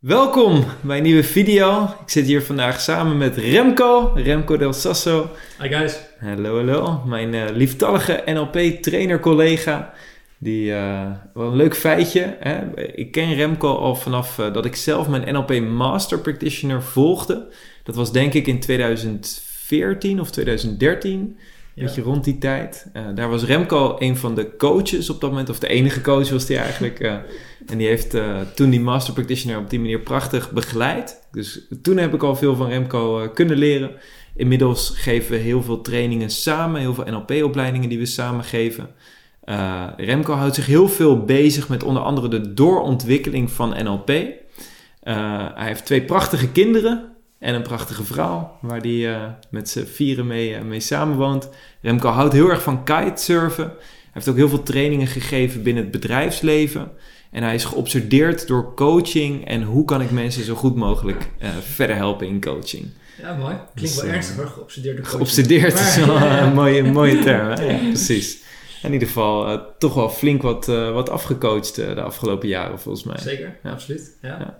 Welkom bij een nieuwe video. Ik zit hier vandaag samen met Remco, Remco Del Sasso. Hi guys. Hallo, hallo. Mijn uh, lieftallige NLP-trainer-collega. Die, uh, wel een leuk feitje. Hè? Ik ken Remco al vanaf uh, dat ik zelf mijn NLP Master Practitioner volgde. Dat was denk ik in 2014 of 2013. Weet je, rond die tijd. Uh, daar was Remco een van de coaches op dat moment, of de enige coach was die eigenlijk. Uh, en die heeft uh, toen die Master Practitioner op die manier prachtig begeleid. Dus toen heb ik al veel van Remco kunnen leren. Inmiddels geven we heel veel trainingen samen, heel veel NLP-opleidingen die we samen geven. Remco houdt zich heel veel bezig met onder andere de doorontwikkeling van NLP. hij heeft twee prachtige kinderen. En een prachtige vrouw, waar die uh, met z'n vieren mee, uh, mee samenwoont. Remco houdt heel erg van kitesurfen. Hij heeft ook heel veel trainingen gegeven binnen het bedrijfsleven. En hij is geobsedeerd door coaching en hoe kan ik mensen zo goed mogelijk uh, verder helpen in coaching. Ja, mooi. Klinkt dus, wel ernstig hoor, geobsedeerd door coaching. Geobsedeerd is wel een mooie, mooie term. Hè? Ja, precies. In ieder geval toch wel flink wat, wat afgecoacht de afgelopen jaren volgens mij. Zeker, ja. absoluut. ja.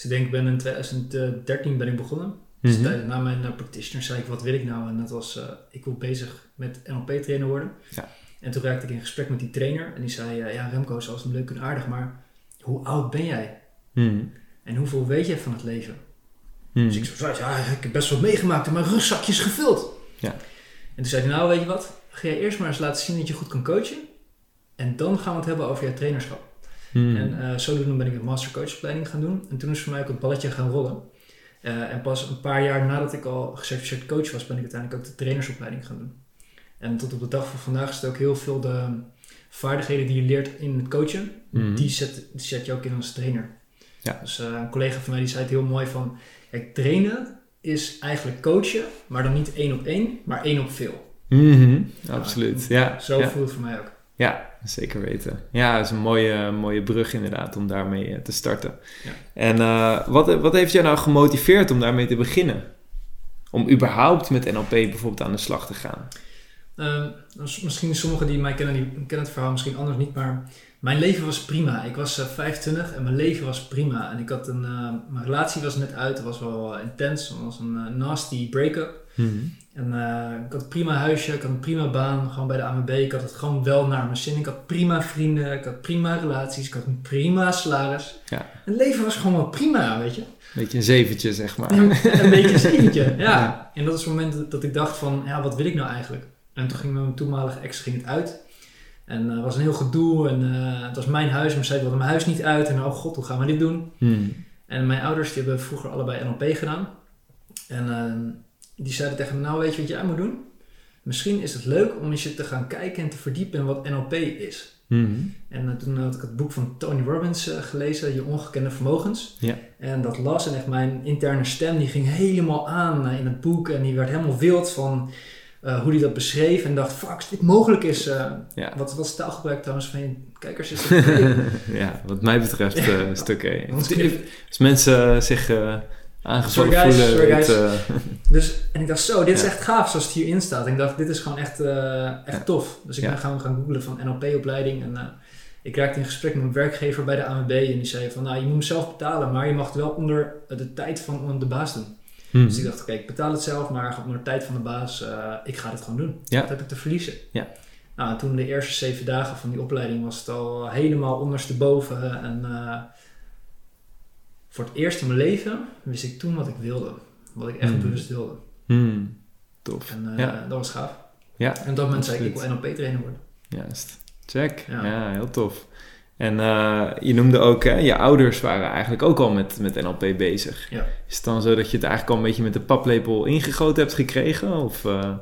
Dus ik denk, ben in 2013 ben ik begonnen. Dus mm -hmm. na mijn uh, practitioner zei ik, wat wil ik nou? En dat was, uh, ik wil bezig met NLP-trainer worden. Ja. En toen raakte ik in gesprek met die trainer. En die zei, uh, ja Remco, is alles leuk en aardig, maar hoe oud ben jij? Mm. En hoeveel weet jij van het leven? Mm. Dus ik zei, ja, ik heb best wel meegemaakt en mijn rugzakjes gevuld. Ja. En toen zei hij, nou weet je wat? Ga jij eerst maar eens laten zien dat je goed kan coachen. En dan gaan we het hebben over je trainerschap. Hmm. En uh, zodoende ben ik een mastercoachopleiding gaan doen. En toen is voor mij ook het balletje gaan rollen. Uh, en pas een paar jaar nadat ik al gecertificeerd coach was, ben ik uiteindelijk ook de trainersopleiding gaan doen. En tot op de dag van vandaag is het ook heel veel de vaardigheden die je leert in het coachen, hmm. die, zet, die zet je ook in als trainer. Ja. Dus uh, een collega van mij die zei het heel mooi van, kijk, trainen is eigenlijk coachen, maar dan niet één op één, maar één op veel. Mm -hmm. Absoluut, ja. Zo ja. voelt het voor mij ook. Ja, zeker weten. Ja, dat is een mooie, mooie brug inderdaad om daarmee te starten. Ja. En uh, wat, wat heeft jou nou gemotiveerd om daarmee te beginnen? Om überhaupt met NLP bijvoorbeeld aan de slag te gaan? Uh, misschien sommigen die mij kennen, die kennen het verhaal misschien anders niet, maar mijn leven was prima. Ik was uh, 25 en mijn leven was prima. En ik had een, mijn relatie was net uit, het was wel intens, het was een nasty break-up. Mm-hmm. En uh, ik had een prima huisje, ik had een prima baan, gewoon bij de AMB. Ik had het gewoon wel naar mijn zin. Ik had prima vrienden, ik had prima relaties, ik had een prima salaris. Ja. Het leven was gewoon wel prima, weet je. Beetje een zeventje, zeg maar. een beetje een zeventje, ja. ja. En dat is het moment dat ik dacht van, ja, wat wil ik nou eigenlijk? En toen ging mijn toenmalige ex ging het uit. En het uh, was een heel gedoe en uh, het was mijn huis. Maar zei, wilde mijn huis niet uit. En oh god, hoe gaan we dit doen? Hmm. En mijn ouders die hebben vroeger allebei NLP gedaan. En ehm, die zeiden tegen me, nou weet je wat jij moet doen? Misschien is het leuk om eens je te gaan kijken en te verdiepen in wat NLP is. Mm-hmm. En uh, toen had ik het boek van Tony Robbins uh, gelezen, Je Ongekende Vermogens. Ja. En dat las en echt mijn interne stem die ging helemaal aan uh, in het boek. En die werd helemaal wild van hoe hij dat beschreef. En dacht, fuck, dit mogelijk is. Ja. Wat was taalgebruik trouwens van je kijkers? Is dat ja, wat mij betreft een stuk Als mensen zich aangevallen sorry guys, voelen. Sorry guys. uh... dus, en ik dacht zo, dit is echt gaaf zoals het hierin staat. En ik dacht, dit is gewoon echt, uh, echt tof. Dus ik ben gaan, gaan googlen van NLP-opleiding. En uh, ik raakte in gesprek met mijn werkgever bij de AMB. En die zei van, nou, je moet hem zelf betalen. Maar je mag het wel onder de tijd van de baas doen. Hmm. Dus ik dacht, oké, okay, ik betaal het zelf. Maar onder de tijd van de baas, ik ga het gewoon doen. Ja. Wat heb ik te verliezen? Ja. Nou, toen de eerste zeven dagen van die opleiding was het al helemaal ondersteboven. En voor het eerst in mijn leven wist ik toen wat ik wilde. Wat ik echt mm. bewust wilde. Mm. Tof. En uh, ja. dat was gaaf. Ja, en op dat moment zei ik, ik wil NLP-trainer worden. Juist. Check. Ja, ja heel tof. En uh, je noemde ook, hè, je ouders waren eigenlijk ook al met, met NLP bezig. Ja. Is het dan zo dat je het eigenlijk al een beetje met de paplepel ingegoten hebt gekregen? Of, uh...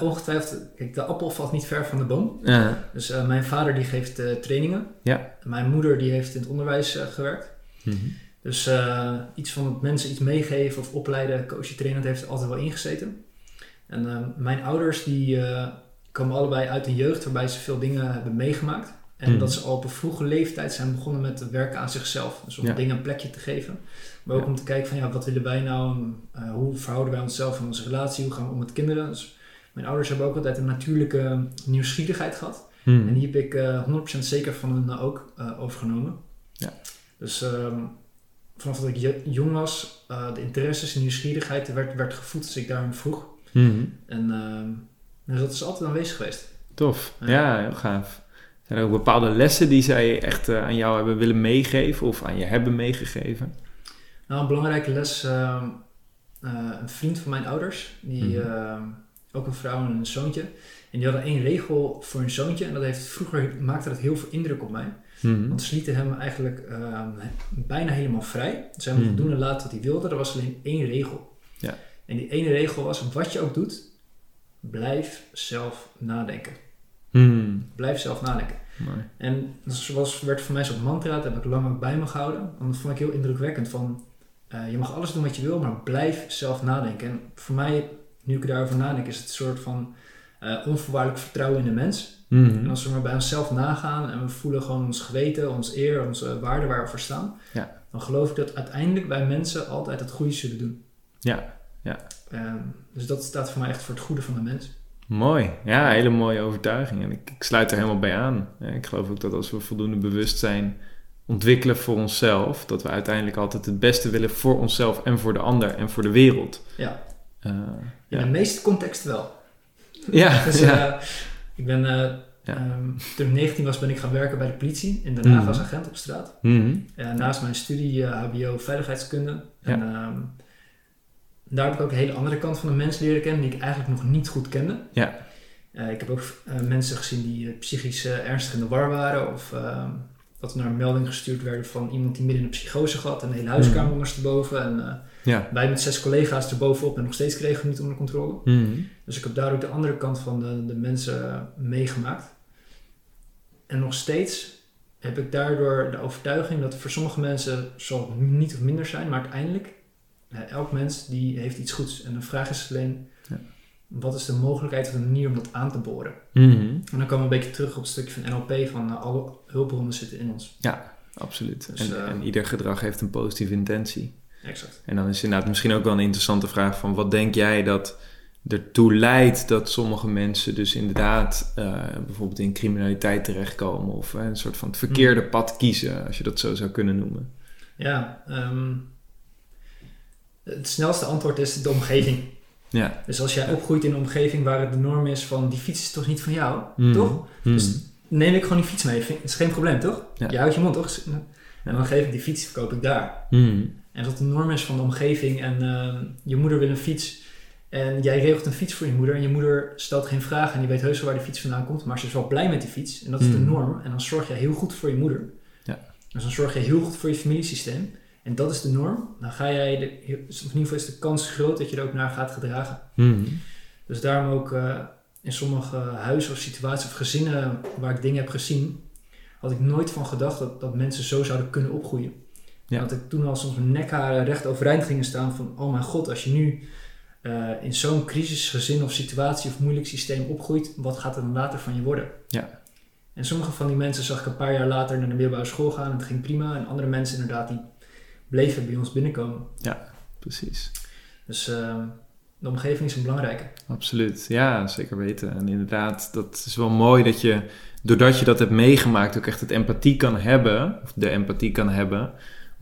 ongetwijfeld, kijk, de appel valt niet ver van de boom. Ja. Dus mijn vader die geeft trainingen. Ja. Mijn moeder die heeft in het onderwijs gewerkt. Mm -hmm. Dus uh, iets van mensen iets meegeven of opleiden, coachen, trainen, dat heeft altijd wel ingezeten. En uh, mijn ouders die uh, komen allebei uit een jeugd waarbij ze veel dingen hebben meegemaakt. En mm. dat ze al op een vroege leeftijd zijn begonnen met werken aan zichzelf. Dus om ja. dingen een plekje te geven. Maar ook ja. om te kijken van ja, wat willen wij nou? hoe verhouden wij onszelf in onze relatie? Hoe gaan we om met kinderen? Dus mijn ouders hebben ook altijd een natuurlijke nieuwsgierigheid gehad. Mm. En die heb ik 100% zeker van hen ook overgenomen. Ja. Dus... Um, vanaf dat ik jong was, uh, de interesses en nieuwsgierigheid werd, werd gevoed als ik daarom vroeg. Mhm. En ehm, dus dat is altijd aanwezig geweest. Tof, ja, heel gaaf. Zijn er ook bepaalde lessen die zij echt uh, aan jou hebben willen meegeven of aan je hebben meegegeven? Nou, een belangrijke les, uh, een vriend van mijn ouders, die, mm ook een vrouw en een zoontje. En die hadden één regel voor hun zoontje en dat heeft vroeger maakte dat heel veel indruk op mij. Mhm. Want ze lieten hem eigenlijk ehm, bijna helemaal vrij. Ze hebben hem mm. doen en laten wat hij wilde. Er was alleen één regel. Ja. En die ene regel was, wat je ook doet, blijf zelf nadenken. Mhm. Blijf zelf nadenken. En dat was, werd voor mij zo'n mantra, dat heb ik lang ook bij me gehouden. Want dat vond ik heel indrukwekkend van, uh, je mag alles doen wat je wil, maar blijf zelf nadenken. En voor mij, nu ik daarover nadenk, is het een soort van uh, onvoorwaardelijk vertrouwen in de mens. Mhm. En als we maar bij onszelf nagaan en we voelen gewoon ons geweten, ons eer, onze waarde waar we voor staan, ja. dan geloof ik dat uiteindelijk wij mensen altijd het goede zullen doen. Ja, ja. Um, dus dat staat voor mij echt voor het goede van de mens. Mooi, ja, hele mooie overtuiging. En ik, ik sluit er helemaal bij aan. Ik geloof ook dat als we voldoende bewustzijn ontwikkelen voor onszelf, dat we uiteindelijk altijd het beste willen voor onszelf en voor de ander en voor de wereld. Ja. Uh, In de meeste contexten wel. Ja. dus, ja. Uh, ik ben, Ja. um, toen ik 19 was, ben ik gaan werken bij de politie in Den Haag Mhm. als agent op straat. Mhm. En naast mijn studie eh, HBO veiligheidskunde. En Ja. ehm, daar heb ik ook een hele andere kant van de mens leren kennen die ik eigenlijk nog niet goed kende. Ja. Eh, ik heb ook eh, mensen gezien die eh, psychisch eh, ernstig in de war waren. Of ehm, dat er naar een melding gestuurd werden van iemand die midden in een psychose had en de hele huiskamer Mhm. ondersteboven. En eh, Ja. wij met zes collega's erbovenop en nog steeds kregen we niet onder controle. Mhm. Dus ik heb daar ook de andere kant van de, de mensen meegemaakt. En nog steeds heb ik daardoor de overtuiging dat voor sommige mensen zal het niet of minder zijn, maar uiteindelijk, eh, elk mens die heeft iets goeds. En de vraag is alleen, Ja. wat is de mogelijkheid of de manier om dat aan te boren? Mhm. En dan komen we een beetje terug op het stukje van NLP, van eh, alle hulpbronnen zitten in ons. Absoluut. Dus, en, eh, en ieder gedrag heeft een positieve intentie. Exact. En dan is inderdaad misschien ook wel een interessante vraag van wat denk jij dat ertoe leidt dat sommige mensen dus inderdaad eh, bijvoorbeeld in criminaliteit terechtkomen of eh, een soort van het verkeerde pad kiezen, als je dat zo zou kunnen noemen. Ja, ehm, het snelste antwoord is de omgeving. Ja. Dus als jij opgroeit in een omgeving waar het de norm is van die fiets is toch niet van jou, Mhm. toch? Mhm. Dus neem ik gewoon die fiets mee. Is geen probleem, toch? Ja. Je houdt je mond, toch? En dan geef ik die fiets, verkoop ik daar. Mhm. En dat de norm is van de omgeving en ehm, je moeder wil een fiets en jij regelt een fiets voor je moeder en je moeder stelt geen vragen en die weet heus wel waar die fiets vandaan komt, maar ze is wel blij met die fiets en dat is de Mhm. norm en dan zorg je heel goed voor je moeder. Ja. Dus dan zorg je heel goed voor je familiesysteem en dat is de norm. Dan ga jij, de, of in ieder geval is de kans groot dat je er ook naar gaat gedragen. Mhm. Dus daarom ook eh, in sommige huizen of situaties of gezinnen waar ik dingen heb gezien, had ik nooit van gedacht dat, dat mensen zo zouden kunnen opgroeien. Ja. Dat ik toen al soms mijn nekharen recht overeind gingen staan van, oh mijn god, als je nu eh, in zo'n crisisgezin of situatie of moeilijk systeem opgroeit, wat gaat er dan later van je worden? Ja. En sommige van die mensen zag ik een paar jaar later naar de middelbare school gaan en het ging prima. En andere mensen inderdaad, die bleven bij ons binnenkomen. Precies. Dus eh, de omgeving is een belangrijke. Absoluut, ja, zeker weten. En inderdaad, dat is wel mooi dat je, doordat je dat hebt meegemaakt, ook echt het empathie kan hebben, of de empathie kan hebben,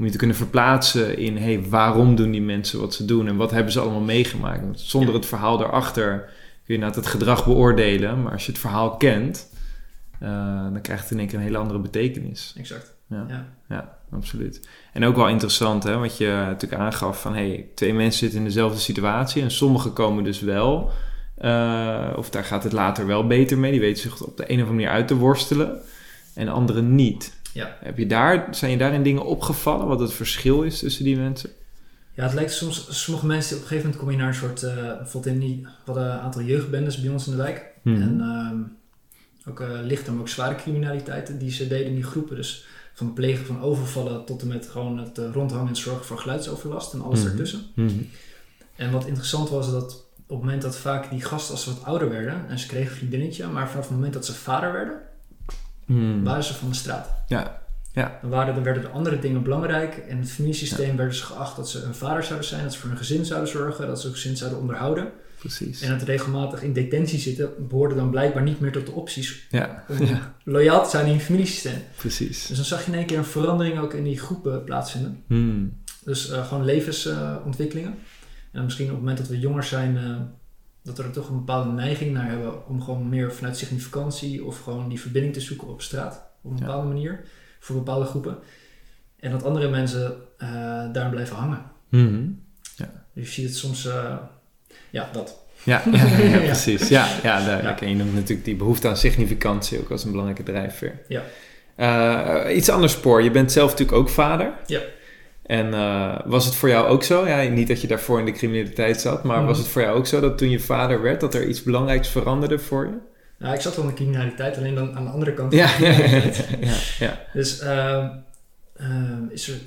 om je te kunnen verplaatsen in, hey, waarom doen die mensen wat ze doen en wat hebben ze allemaal meegemaakt? Want zonder het verhaal daarachter kun je inderdaad het gedrag beoordelen, maar als je het verhaal kent, eh, dan krijgt het in één keer een hele andere betekenis. Exact. Ja. Ja. Ja, absoluut. En ook wel interessant, hè, wat je natuurlijk aangaf van, hey, twee mensen zitten in dezelfde situatie en sommigen komen dus wel, eh, of daar gaat het later wel beter mee, die weten zich op de een of andere manier uit te worstelen, en anderen niet. Ja. Heb je daar, zijn je daarin dingen opgevallen, wat het verschil is tussen die mensen? Ja, het lijkt soms, sommige mensen, op een gegeven moment kom je naar een soort, eh, bijvoorbeeld in die, we hadden een aantal jeugdbendes bij ons in de wijk. Mhm. En ehm, ook uh, licht maar ook zware criminaliteiten die ze deden in die groepen. Dus van het plegen van overvallen tot en met gewoon het uh, rondhangen en zorgen voor geluidsoverlast en alles ertussen. Mhm. En wat interessant was dat op het moment dat vaak die gasten als ze wat ouder werden en ze kregen een vriendinnetje, maar vanaf het moment dat ze vader werden, Mhm. waren ze van de straat. Ja, ja. Dan, waren, dan werden de andere dingen belangrijk. In het familiesysteem werden ze geacht dat ze een vader zouden zijn, dat ze voor hun gezin zouden zorgen, dat ze hun gezin zouden onderhouden. precies. En het regelmatig in detentie zitten behoorde dan blijkbaar niet meer tot de opties Ja, om ja, loyaal te zijn in je familiesysteem. precies. Dus dan zag je in één keer een verandering ook in die groepen plaatsvinden. Mhm. Dus gewoon levensontwikkelingen. en misschien op het moment dat we jonger zijn, dat we er toch een bepaalde neiging naar hebben om gewoon meer vanuit significantie of gewoon die verbinding te zoeken op straat. Op een bepaalde manier. Voor bepaalde groepen. En dat andere mensen daar blijven hangen. Mhm. ja. Dus je ziet het soms, ja, dat. Ja, ja, precies. Ja, ja, duidelijk. En je noemt natuurlijk die behoefte aan significantie ook als een belangrijke drijfveer. Ja. Uh, iets anders spoor. Je bent zelf natuurlijk ook vader. Ja. En uh, was het voor jou ook zo? Ja, niet dat je daarvoor in de criminaliteit zat, maar was het voor jou ook zo dat toen je vader werd, dat er iets belangrijks veranderde voor je? Nou, ik zat wel in de criminaliteit, alleen dan aan de andere kant. Ja, ja, ja, Dus uh, is er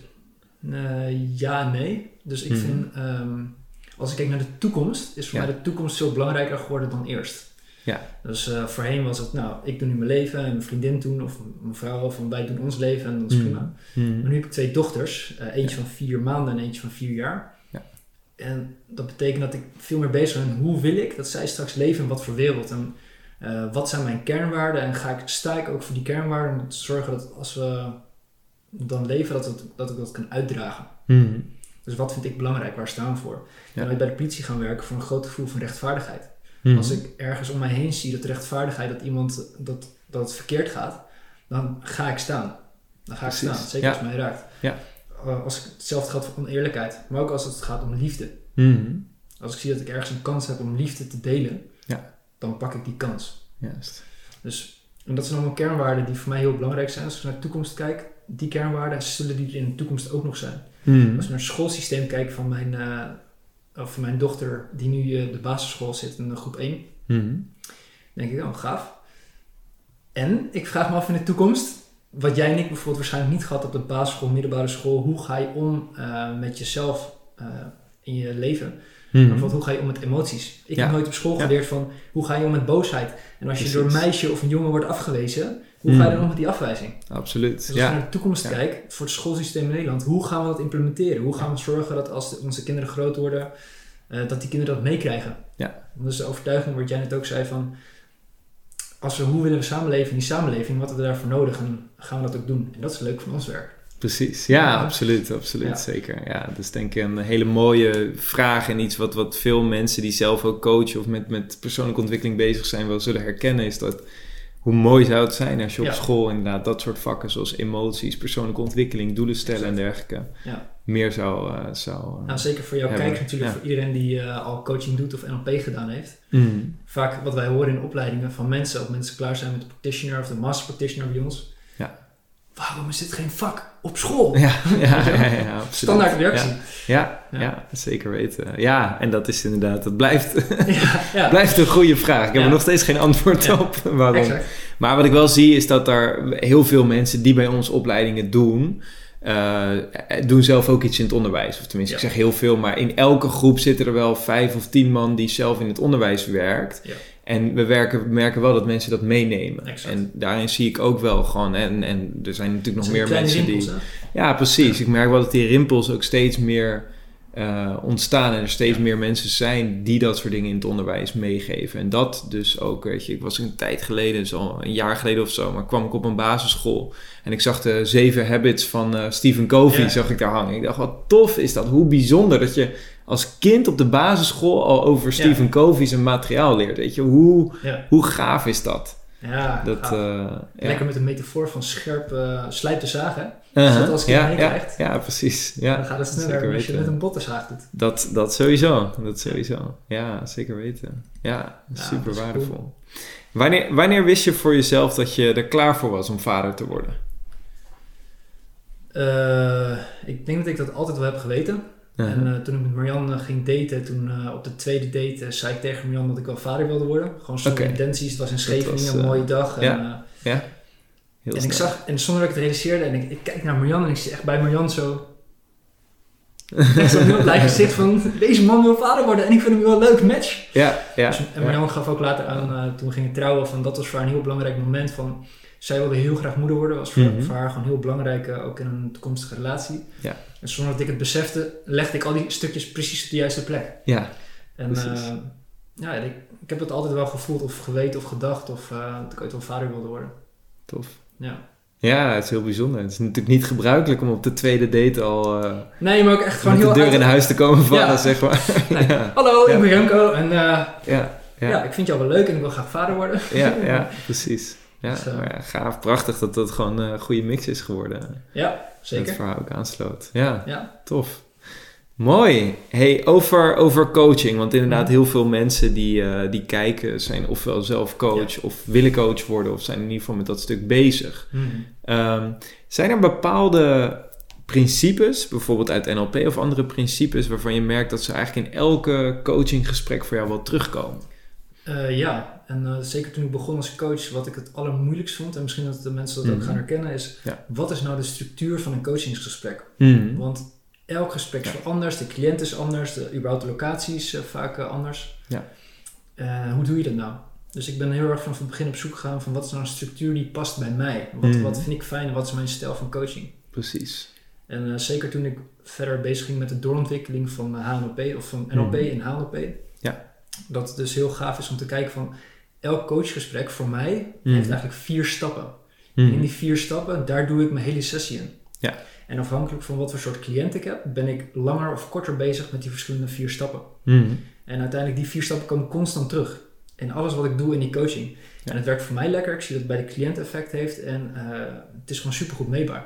ja en nee. Dus ik mm -hmm. vind um, als ik kijk naar de toekomst, is voor mij de toekomst veel belangrijker geworden dan eerst. Ja. Dus uh, voorheen was het, nou, ik doe nu mijn leven en mijn vriendin doen, of mijn vrouw, van wij doen ons leven en dat is mm. prima. Mm. Maar nu heb ik twee dochters, uh, eentje van vier maanden en eentje van vier jaar. Ja. En dat betekent dat ik veel meer bezig ben, hoe wil ik dat zij straks leven in wat voor wereld? En uh, wat zijn mijn kernwaarden? En ga ik, sta ik ook voor die kernwaarden om te zorgen dat als we dan leven, dat, het, dat ik dat kan uitdragen. Mm. Dus wat vind ik belangrijk? Waar staan we voor? Ja. En ik bij de politie gaan werken voor een groot gevoel van rechtvaardigheid. Mhm. Als ik ergens om mij heen zie dat rechtvaardigheid, dat iemand, dat, dat het verkeerd gaat, dan ga ik staan. Dan ga ik staan, zeker als het mij raakt. Ja. Uh, als ik hetzelfde gaat om eerlijkheid, maar ook als het gaat om liefde. Mhm. Als ik zie dat ik ergens een kans heb om liefde te delen, ja. dan pak ik die kans. Juist. Dus, en dat zijn allemaal kernwaarden die voor mij heel belangrijk zijn. Als ik naar de toekomst kijk, die kernwaarden zullen die er in de toekomst ook nog zijn. Hmm. Als ik naar het schoolsysteem kijk van mijn, uh, of mijn dochter, die nu uh, de basisschool zit in groep 1, hmm. denk ik, oh gaaf. En ik vraag me af in de toekomst, wat jij en ik bijvoorbeeld waarschijnlijk niet gehad op de basisschool, middelbare school, hoe ga je om uh, met jezelf in je leven? Mm. Bijvoorbeeld, hoe ga je om met emoties? Ik heb nooit op school geleerd van hoe ga je om met boosheid. En als je door een meisje of een jongen wordt afgewezen, hoe ga je dan om met die afwijzing? Absoluut. Dus als je naar de toekomst kijkt, voor het schoolsysteem in Nederland, hoe gaan we dat implementeren? Hoe gaan we zorgen dat als onze kinderen groot worden, uh, dat die kinderen dat meekrijgen? Ja. Dus de overtuiging, wat jij net ook zei, van als we, hoe willen we samenleven in die samenleving, wat hebben we daarvoor nodig en gaan we dat ook doen? En dat is leuk van ons werk. Precies, ja, absoluut, absoluut, zeker. Ja, dat is denk ik een hele mooie vraag en iets wat, wat veel mensen die zelf ook coachen of met, met persoonlijke ontwikkeling bezig zijn wel zullen herkennen, is dat hoe mooi zou het zijn als je op school inderdaad dat soort vakken zoals emoties, persoonlijke ontwikkeling, doelen stellen en dergelijke ja. meer zou... Uh, zou uh, nou, zeker voor jou kijkers natuurlijk, voor iedereen die uh, al coaching doet of NLP gedaan heeft. Mm. Vaak wat wij horen in opleidingen van mensen, of mensen klaar zijn met de practitioner of de master practitioner bij ons, waarom is dit geen vak op school? Ja, ja, ja, ja Standaard reactie. Ja, ja, zeker weten. Ja, en dat is inderdaad, dat blijft, blijft een goede vraag. Ik heb er nog steeds geen antwoord op waarom. Exact. Maar wat ik wel zie is dat er heel veel mensen die bij ons opleidingen doen, uh, doen zelf ook iets in het onderwijs. Of tenminste, ik zeg heel veel, maar in elke groep zitten er wel vijf of tien man die zelf in het onderwijs werkt. En we, werken, merken wel dat mensen dat meenemen. Exact. En daarin zie ik ook wel gewoon. En, en er zijn natuurlijk nog meer mensen rimpels, die. Ja, precies. Ik merk wel dat die rimpels ook steeds meer uh, ontstaan. En er steeds ja. meer mensen zijn die dat soort dingen in het onderwijs meegeven. En dat dus ook, weet je. Ik was een tijd geleden, zo een jaar geleden of zo, maar kwam ik op een basisschool. En ik zag de zeven habits van uh, Stephen Covey, ja. zag ik daar hangen. Ik dacht, wat tof is dat. Hoe bijzonder dat je als kind op de basisschool al over Stephen ja. Covey zijn materiaal leert. Weet je, hoe, hoe gaaf is dat? Ja, dat, uh, lekker met een metafoor van scherp slijp te zagen. Uh -huh. Dus als je ja, ja, krijgt, ja, precies. Ja, dan gaat het sneller als je met een bottenzaag doet. Dat, dat sowieso, dat sowieso. Ja, zeker weten. Ja, super waardevol. Cool. Wanneer, wanneer wist je voor jezelf dat je er klaar voor was om vader te worden? Uh, ik denk dat ik dat altijd wel heb geweten. Uh -huh. En uh, toen ik met Marianne ging daten, toen uh, op de tweede date zei ik tegen Marianne dat ik wel vader wilde worden. Gewoon zonder okay. intenties. Het was in Scheveningen, was, een mooie dag. Ja, en, ja. Heel en ik zag, en zonder dat ik het realiseerde, en ik, ik kijk naar Marianne en ik zie echt bij Marianne zo... Zo'n blij gezicht van, deze man wil vader worden en ik vind hem wel een leuk match. Ja, ja. Dus, en Marianne gaf ook later aan, toen we gingen trouwen, van dat was voor haar een heel belangrijk moment van... Zij wilde heel graag moeder worden, was voor, mm -hmm. voor haar gewoon heel belangrijk, uh, ook in een toekomstige relatie. Ja. En zonder dat ik het besefte, legde ik al die stukjes precies op de juiste plek. Ja, En uh, ja, ik, ik, heb het altijd wel gevoeld of geweten of gedacht of dat ik ooit wel vader wilde worden. Tof. Ja. Ja, het is heel bijzonder. Het is natuurlijk niet gebruikelijk om op de tweede date al. Eh, nee, maar ook echt gewoon heel. de deur uit... in huis te komen vallen, zeg maar. Nee. Hallo, ik ben Remco en. Eh, ja. Ja. ik vind jou wel leuk en ik wil graag vader worden. ja, ja, precies. Ja, gaaf, prachtig dat dat gewoon een goede mix is geworden. Ja, zeker. Dat het verhaal ook aansloot. Ja, ja. tof. Mooi. Hey, over, over coaching. Want inderdaad, mhm. heel veel mensen die, eh, die kijken zijn ofwel zelf coach of willen coach worden of zijn in ieder geval met dat stuk bezig. Mhm. Ehm, zijn er bepaalde principes, bijvoorbeeld uit NLP of andere principes, waarvan je merkt dat ze eigenlijk in elke coachinggesprek voor jou wel terugkomen? Eh, ja, en eh, zeker toen ik begon als coach, wat ik het allermoeilijkst vond, en misschien dat de mensen dat ook mhm. gaan herkennen, is wat is nou de structuur van een coachingsgesprek? Want Elk gesprek is anders, de cliënt is anders, de, überhaupt de locatie is eh, vaak eh, anders. Ja. Eh, hoe doe je dat nou? Dus ik ben heel erg vanaf het begin op zoek gegaan van wat is nou een structuur die past bij mij? Wat, mm. wat vind ik fijn en wat is mijn stijl van coaching? Precies. En zeker toen ik verder bezig ging met de doorontwikkeling van HNLP of van NLP mm. en HNLP. Ja. Dat het dus heel gaaf is om te kijken van elk coachgesprek voor mij mm. heeft eigenlijk vier stappen. Mm. En in die vier stappen, daar doe ik mijn hele sessie in. Ja. En afhankelijk van wat voor soort cliënt ik heb, ben ik langer of korter bezig met die verschillende vier stappen. Mhm. En uiteindelijk die vier stappen komen constant terug. In alles wat ik doe in die coaching. Ja. En het werkt voor mij lekker. Ik zie dat het bij de cliënt effect heeft. En eh, het is gewoon supergoed meebaar.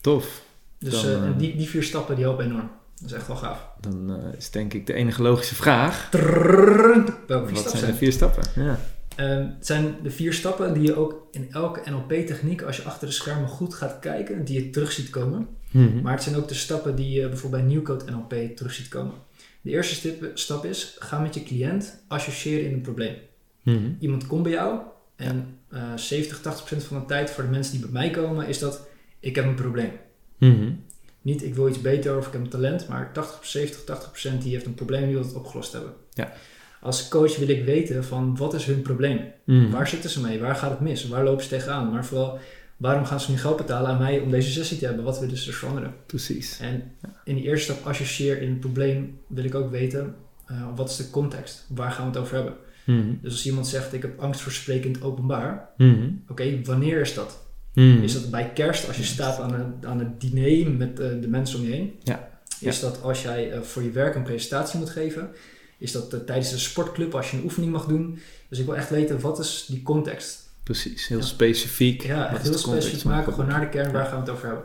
Tof. Dus eh, eh, die, die vier stappen die helpen enorm. Dat is echt wel gaaf. Dan is denk ik de enige logische vraag. Welke vier wat stappen zijn? de vier stappen? Ja. Ehm, het zijn de vier stappen die je ook in elke NLP-techniek, als je achter de schermen goed gaat kijken, die je terug ziet komen. Mhm. Maar het zijn ook de stappen die je bijvoorbeeld bij Newcode NLP terug ziet komen. De eerste stap is, ga met je cliënt associëren in een probleem. Mhm. Iemand komt bij jou en 70-80% eh, van de tijd voor de mensen die bij mij komen, is dat ik heb een probleem. Mhm. Niet ik wil iets beter of ik heb een talent, maar 80-70-80% die heeft een probleem die wil het opgelost hebben. Ja. Als coach wil ik weten van wat is hun probleem? Mhm. Waar zitten ze mee? Waar gaat het mis? Waar lopen ze tegenaan? Maar vooral, waarom gaan ze nu geld betalen aan mij om deze sessie te hebben? Wat willen ze dus veranderen? Precies. En in die eerste stap associeer in het probleem wil ik ook weten, eh, wat is de context? Waar gaan we het over hebben? Mhm. Dus als iemand zegt, ik heb angst voor spreken in het openbaar. Mhm. Oké, wanneer is dat? Mhm. Is dat bij kerst als je staat aan een, aan het diner met eh, de mensen om je heen? Ja. Is dat als jij eh, voor je werk een presentatie moet geven? Is dat eh, tijdens een sportclub als je een oefening mag doen? Dus ik wil echt weten, wat is die context? Precies, heel Ja. specifiek. Ja, heel context specifiek maken, gewoon naar de kern, waar gaan we het over hebben?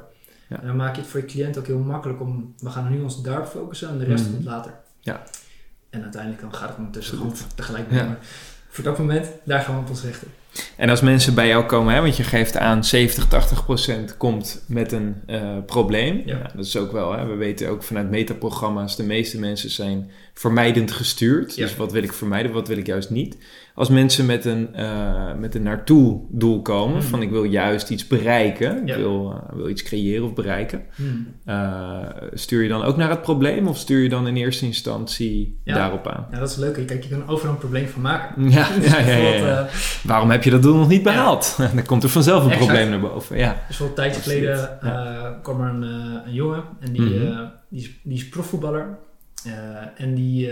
Ja. En dan maak je het voor je cliënt ook heel makkelijk om, we gaan nu ons daarop focussen en de rest Mhm. komt later. Ja. En uiteindelijk dan gaat het ondertussen gewoon tegelijk Ja. maar voor dat moment, daar gaan we op ons richten. En als mensen bij jou komen, hè, want je geeft aan 70, 80 procent komt met een eh, probleem. Ja. Ja, dat is ook wel, hè, we weten ook vanuit metaprogramma's, de meeste mensen zijn vermijdend gestuurd. Ja. Dus wat wil ik vermijden, wat wil ik juist niet. Als mensen met een, eh, met een naartoe doel komen, Mhm. van ik wil juist iets bereiken, Ja. ik wil, eh, wil iets creëren of bereiken. Hmm. eh, stuur je dan ook naar het probleem of stuur je dan in eerste instantie Ja. daarop aan? Ja, dat is leuk. Kijk, je kan overal een probleem van maken. Ja, Dus ja, ja, Waarom heb je dat doel nog niet behaald? Dan komt er vanzelf een Exact. probleem naar boven. Ja. Dus bijvoorbeeld een tijdje geleden kwam er een, een jongen en die, Mhm. die, is, die is profvoetballer en die,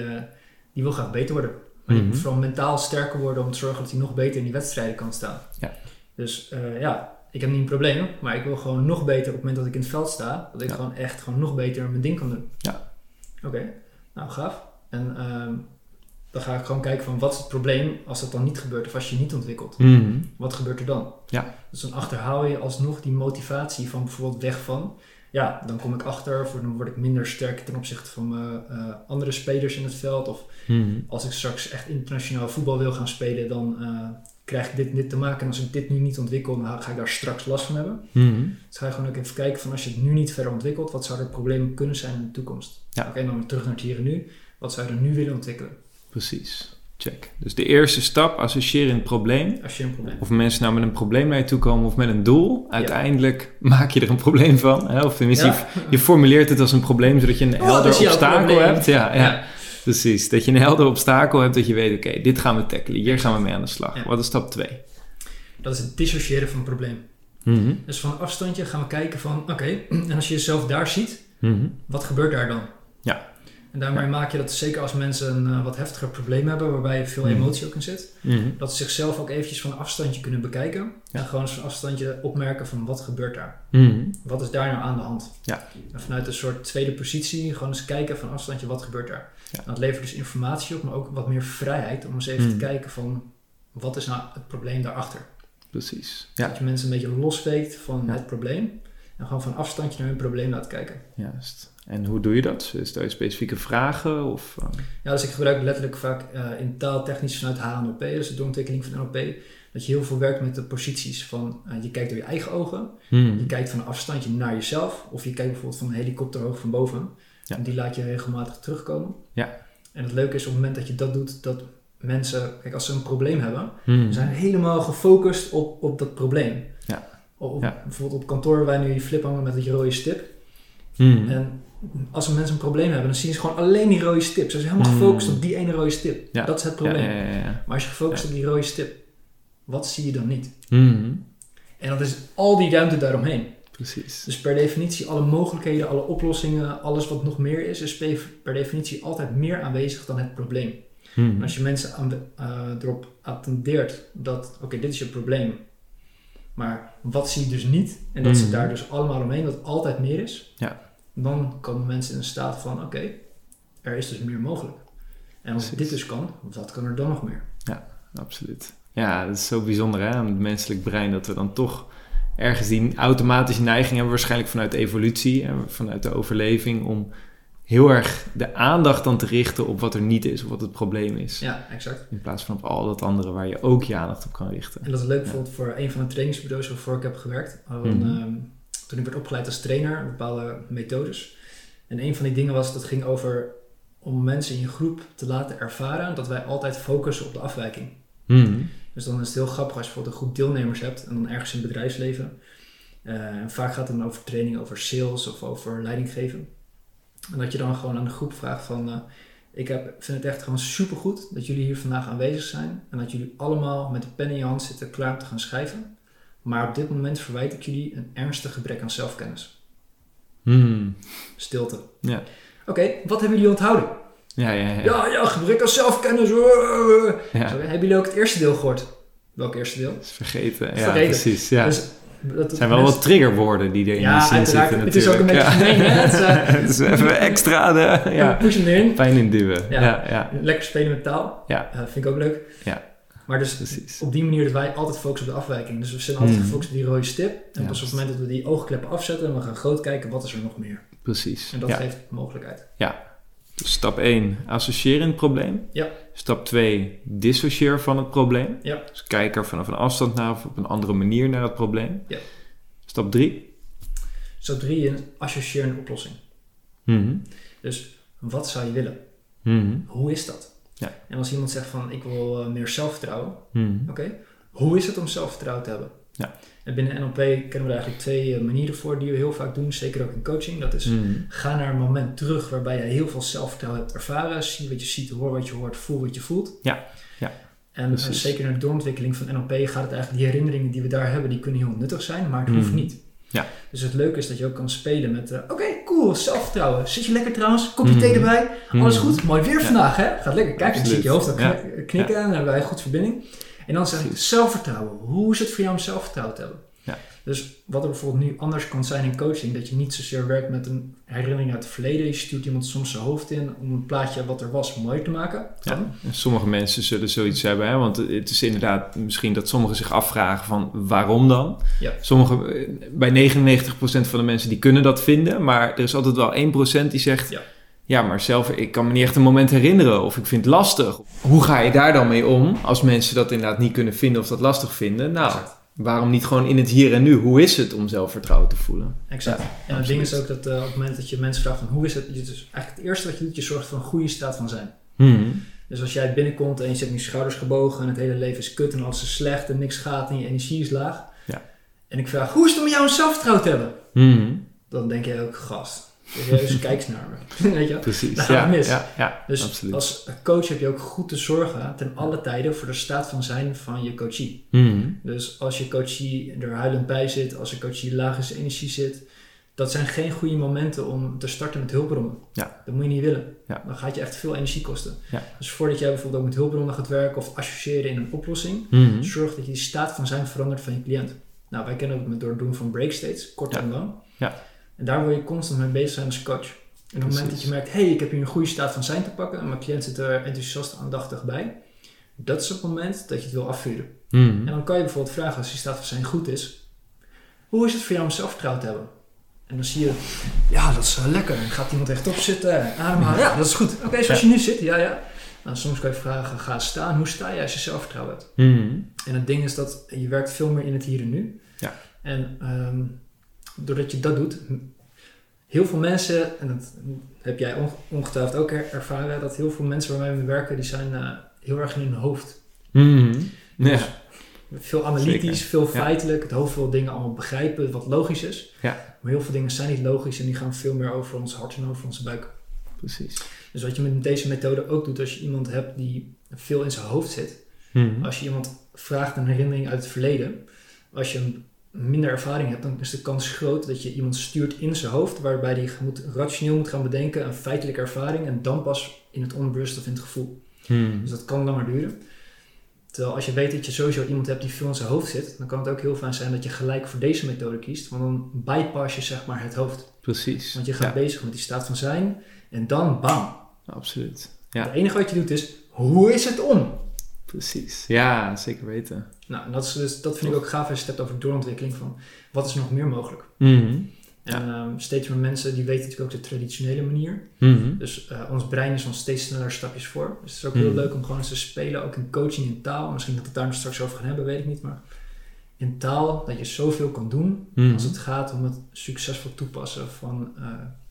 die wil graag beter worden. Maar Mhm. moet vooral mentaal sterker worden om te zorgen dat hij nog beter in die wedstrijden kan staan. Ja. Dus eh, ja, ik heb niet een probleem, maar ik wil gewoon nog beter op het moment dat ik in het veld sta, dat ik Ja. gewoon echt gewoon nog beter mijn ding kan doen. Ja. Oké, nou gaaf. En ehm, dan ga ik gewoon kijken van wat is het probleem als dat dan niet gebeurt of als je je niet ontwikkelt. Mhm. Wat gebeurt er dan? Ja. Dus dan achterhaal je alsnog die motivatie van bijvoorbeeld weg van. Ja, dan kom ik achter, voor dan word ik minder sterk ten opzichte van mijn eh, andere spelers in het veld. Of Mhm. als ik straks echt internationaal voetbal wil gaan spelen, dan eh, krijg ik dit dit te maken. En als ik dit nu niet ontwikkel, dan ga ik daar straks last van hebben. Mhm. Dus ga je gewoon ook even kijken van als je het nu niet verder ontwikkelt, wat zouden er problemen kunnen zijn in de toekomst? Ja. Oké, dan terug naar het hier en nu. Wat zou je er nu willen ontwikkelen? Precies. Check. Dus de eerste stap, associëren in het probleem. Een probleem Of mensen nou met een probleem naar je toe komen of met een doel. Uiteindelijk maak je er een probleem van. Hè? Of tenminste, je, Ja. je formuleert het als een probleem zodat je een Oh, helder obstakel hebt. Ja, ja, Ja. precies. Dat je een helder obstakel hebt dat je weet, oké, dit gaan we tackelen. Hier gaan we mee aan de slag. Wat is stap 2? Dat is het dissociëren van een probleem. Mhm. Dus van een afstandje gaan we kijken van, oké, en als je jezelf daar ziet, Mhm. wat gebeurt daar dan? Ja. En daarmee maak je dat zeker als mensen een uh, wat heftiger probleem hebben, waarbij veel emotie ook in zit, Mhm. dat ze zichzelf ook eventjes van een afstandje kunnen bekijken. Ja. En gewoon eens van afstandje opmerken van wat gebeurt daar? Mhm. Wat is daar nou aan de hand? Ja. En vanuit een soort tweede positie gewoon eens kijken van afstandje wat gebeurt daar? Ja. En dat levert dus informatie op, maar ook wat meer vrijheid om eens even Mhm. te kijken van wat is nou het probleem daarachter? Precies. Ja, Dat je mensen een beetje losweekt van het probleem en gewoon van afstandje naar hun probleem laat kijken. juist. En hoe doe je dat? Stel je specifieke vragen? Of, eh, Ja, dus ik gebruik letterlijk vaak eh, in taaltechnisch vanuit HNOP, dus de doorontwikkeling van NLP, dat je heel veel werkt met de posities van eh, je kijkt door je eigen ogen, mhm. je kijkt van een afstandje naar jezelf, of je kijkt bijvoorbeeld van een helikopterhoog van boven. Ja. En die laat je regelmatig terugkomen. Ja. En het leuke is op het moment dat je dat doet, dat mensen, kijk, als ze een probleem hebben, Mhm. zijn helemaal gefocust op, op dat probleem. Ja. Op, Ja. Bijvoorbeeld op kantoor waar wij nu die flip hangen met die rode stip. Mhm. En als mensen een probleem hebben, dan zien ze gewoon alleen die rode stip. Ze zijn helemaal Mm. gefocust op die ene rode stip. Ja. Dat is het probleem. ja, ja, ja. Maar als je gefocust op die rode stip, wat zie je dan niet? Mhm. En dat is al die ruimte daaromheen. Precies. Dus per definitie, alle mogelijkheden, alle oplossingen, alles wat nog meer is, is per definitie altijd meer aanwezig dan het probleem. En als je mensen aan de- eh, erop attendeert dat, oké, dit is je probleem, maar wat zie je dus niet, en dat zit daar dus allemaal omheen, dat altijd meer is, Ja. Dan komen mensen in een staat van, oké, er is dus meer mogelijk. En als Precies. dit dus kan, wat kan er dan nog meer? Absoluut. Ja, dat is zo bijzonder hè, aan het menselijk brein dat we dan toch ergens die automatische neiging hebben, waarschijnlijk vanuit de evolutie, hè, vanuit de overleving, om heel erg de aandacht dan te richten op wat er niet is of wat het probleem is. Ja, exact. In plaats van op al dat andere waar je ook je aandacht op kan richten. En dat is leuk Ja. bijvoorbeeld voor een van de trainingsbureaus waarvoor ik heb gewerkt. Mhm. ehm, toen ik werd opgeleid als trainer, bepaalde methodes. En een van die dingen was, dat ging over om mensen in je groep te laten ervaren dat wij altijd focussen op de afwijking. Mhm. Dus dan is het heel grappig als je bijvoorbeeld een groep deelnemers hebt en dan ergens in het bedrijfsleven. Eh, en vaak gaat het dan over training, over sales of over leidinggeven. En dat je dan gewoon aan de groep vraagt van, eh, ik heb, vind het echt gewoon supergoed dat jullie hier vandaag aanwezig zijn. En dat jullie allemaal met de pen in je hand zitten klaar om te gaan schrijven. Maar op dit moment verwijt ik jullie een ernstig gebrek aan zelfkennis. Mhm. Stilte. Ja. Oké, wat hebben jullie onthouden? Ja, ja, ja. Ja, ja, gebrek aan zelfkennis. Ja. Zo, hebben jullie ook het eerste deel gehoord? Welk eerste deel? Vergeten. Ja, Vergeten. precies. Ja. Dus dat zijn wel wat triggerwoorden die erin Ja, die zin uiteraard. zitten Het is ook een natuurlijk. beetje gemeen, hè? Het is, eh, Het is even extra de, Ja. ja, Push hem erin. pijn induwen. Ja. Ja, ja, Lekker spelen met taal. Ja. Eh, vind ik ook leuk. Ja. Maar dus precies. op die manier dat wij altijd focussen op de afwijking. Dus we zijn altijd Hmm. gefocust op die rode stip. En Ja. pas op het moment dat we die oogkleppen afzetten en we gaan groot kijken, wat is er nog meer? Precies. En dat ja. geeft mogelijkheid. Dus stap 1, associeer in het probleem. Ja. Stap 2, dissocieer van het probleem. Ja. Dus kijk er vanaf een afstand naar of op een andere manier naar het probleem. Ja. Stap 3. Stap drie, een associeer een oplossing. Mhm. Dus wat zou je willen? Mhm. Hoe is dat? Ja. En als iemand zegt van ik wil eh, meer zelfvertrouwen. Mhm. Oké, hoe is het om zelfvertrouwen te hebben? Ja. En binnen NLP kennen we er eigenlijk twee eh, manieren voor die we heel vaak doen. Zeker ook in coaching. Dat is Mhm. Ga naar een moment terug waarbij je heel veel zelfvertrouwen hebt ervaren. Zie wat je ziet, hoor wat je hoort, voel wat je voelt. Ja, ja, En eh, precies. zeker in de doorontwikkeling van NLP gaat het eigenlijk, die herinneringen die we daar hebben, die kunnen heel nuttig zijn, maar het hoeft Mhm. niet. Ja. Dus het leuke is dat je ook kan spelen met, eh, oké, cool, zelfvertrouwen. Zit je lekker trouwens? Kopje Mhm. thee erbij? Alles Mhm. goed? Mooi weer vandaag, hè? Gaat lekker. Kijk, dan zie je je hoofd ook knikken en dan hebben wij goed verbinding. En dan zeg ik, zelfvertrouwen. Hoe is het voor jou om zelfvertrouwen te hebben? Dus wat er bijvoorbeeld nu anders kan zijn in coaching, dat je niet zozeer werkt met een herinnering uit het verleden. Je stuurt iemand soms zijn hoofd in om een plaatje wat er was mooier te maken. Ja. Sommige mensen zullen zoiets hebben, hè? want het is inderdaad misschien dat sommigen zich afvragen van waarom dan? Ja. Sommige, bij 99% van de mensen die kunnen dat vinden, maar er is altijd wel 1% die zegt, Ja. ja maar zelf, ik kan me niet echt een moment herinneren of ik vind het lastig. Hoe ga je daar dan mee om als mensen dat inderdaad niet kunnen vinden of dat lastig vinden? Nou, Exact. Waarom niet gewoon in het hier en nu? Hoe is het om zelfvertrouwen te voelen? Exact. Ja, en het ding is ook dat eh, op het moment dat je mensen vraagt van hoe is het, je dus eigenlijk het eerste wat je doet, je zorgt voor een goede staat van zijn. Hmm. Dus als jij binnenkomt en je zit in je schouders gebogen en het hele leven is kut en alles is slecht en niks gaat en je energie is laag. Ja. En ik vraag, hoe is het om jou een zelfvertrouwen te hebben? Hmm. Dan denk je ook, gast, serieus, kijk eens naar me. Weet je? Precies, gaat ja, mis. ja, ja, Dus absoluut. als coach heb je ook goed te zorgen ten alle tijden voor de staat van zijn van je coachie. Hmm. Dus als je coachie er huilend bij zit, als een coachie laag in zijn energie zit, dat zijn geen goede momenten om te starten met hulpbronnen. Ja. Dat moet je niet willen. Ja. Dan gaat je echt veel energie kosten. Ja. Dus voordat jij bijvoorbeeld ook met hulpbronnen gaat werken of associëren in een oplossing, Mhm. zorg dat je de staat van zijn verandert van je cliënt. Nou, wij kennen het met door het doen van breakstates, kort en lang. Ja. En daar wil je constant mee bezig zijn als coach. En op het moment dat je merkt, hé, hey, ik heb hier een goede staat van zijn te pakken en mijn cliënt zit er enthousiast aandachtig bij, dat is het moment dat je het wil afvuren. Mhm. En dan kan je bijvoorbeeld vragen als die staat van zijn goed is, hoe is het voor jou om zelfvertrouwen te hebben? En dan zie je, ja, dat is eh, lekker. Dan gaat iemand rechtop zitten, ademhalen. Ja, dat is goed. Oké, zoals je nu zit, ja, ja. Nou, soms kan je vragen, ga staan. Hoe sta jij als je zelfvertrouwen hebt? Mhm. En het ding is dat je werkt veel meer in het hier en nu. Ja. En ehm, doordat je dat doet, heel veel mensen, en dat heb jij onge- ongetwijfeld ook er- ervaren, dat heel veel mensen waarmee we werken, die zijn eh, heel erg in hun hoofd. Mhm. Ja. Dus veel analytisch, Zeker. veel feitelijk. Het hoofd wil dingen allemaal begrijpen wat logisch is. Ja. Maar heel veel dingen zijn niet logisch en die gaan veel meer over ons hart en over onze buik. Precies. Dus wat je met deze methode ook doet, als je iemand hebt die veel in zijn hoofd zit, Mhm. als je iemand vraagt een herinnering uit het verleden, als je een minder ervaring hebt, dan is de kans groot dat je iemand stuurt in zijn hoofd, waarbij hij moet, rationeel moet gaan bedenken, een feitelijke ervaring, en dan pas in het onbewust of in het gevoel. Mhm. Dus dat kan langer duren. Terwijl als je weet dat je sowieso iemand hebt die veel in zijn hoofd zit, dan kan het ook heel fijn zijn dat je gelijk voor deze methode kiest, want dan bypass je zeg maar het hoofd. Precies. Want je gaat ja, bezig met die staat van zijn, en dan bam. absoluut. Ja, Het enige wat je doet is, hoe is het om? precies. Ja, zeker weten. Nou, en dat, is dus, dat vind ik ook gaaf als je het hebt over doorontwikkeling van wat is nog meer mogelijk. Mhm. En ehm, steeds meer mensen die weten natuurlijk ook de traditionele manier. Mhm. Dus eh, ons brein is ons steeds sneller stapjes voor. Dus het is ook heel Hmm. leuk om gewoon eens te spelen, ook in coaching in taal. Misschien dat we het daar nog straks over gaan hebben, weet ik niet. Maar in taal, dat je zoveel kan doen Mhm. als het gaat om het succesvol toepassen van eh,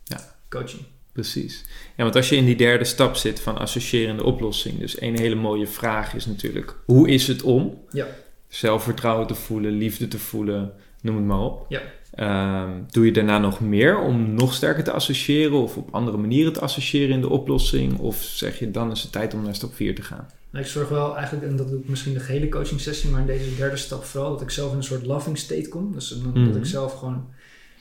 Ja. coaching. Precies. Ja, want als je in die derde stap zit van associërende oplossing, dus een hele mooie vraag is natuurlijk: hoe is het om Ja. Zelfvertrouwen te voelen, liefde te voelen, noem het maar op. Ja. Ehm, doe je daarna nog meer om nog sterker te associëren of op andere manieren te associëren in de oplossing? Of zeg je dan is het tijd om naar stap 4 te gaan? Nou, ik zorg wel eigenlijk, en dat doe ik misschien de gehele coaching sessie, maar in deze derde stap vooral, dat ik zelf in een soort loving state kom. Dus Mhm. dat ik zelf gewoon,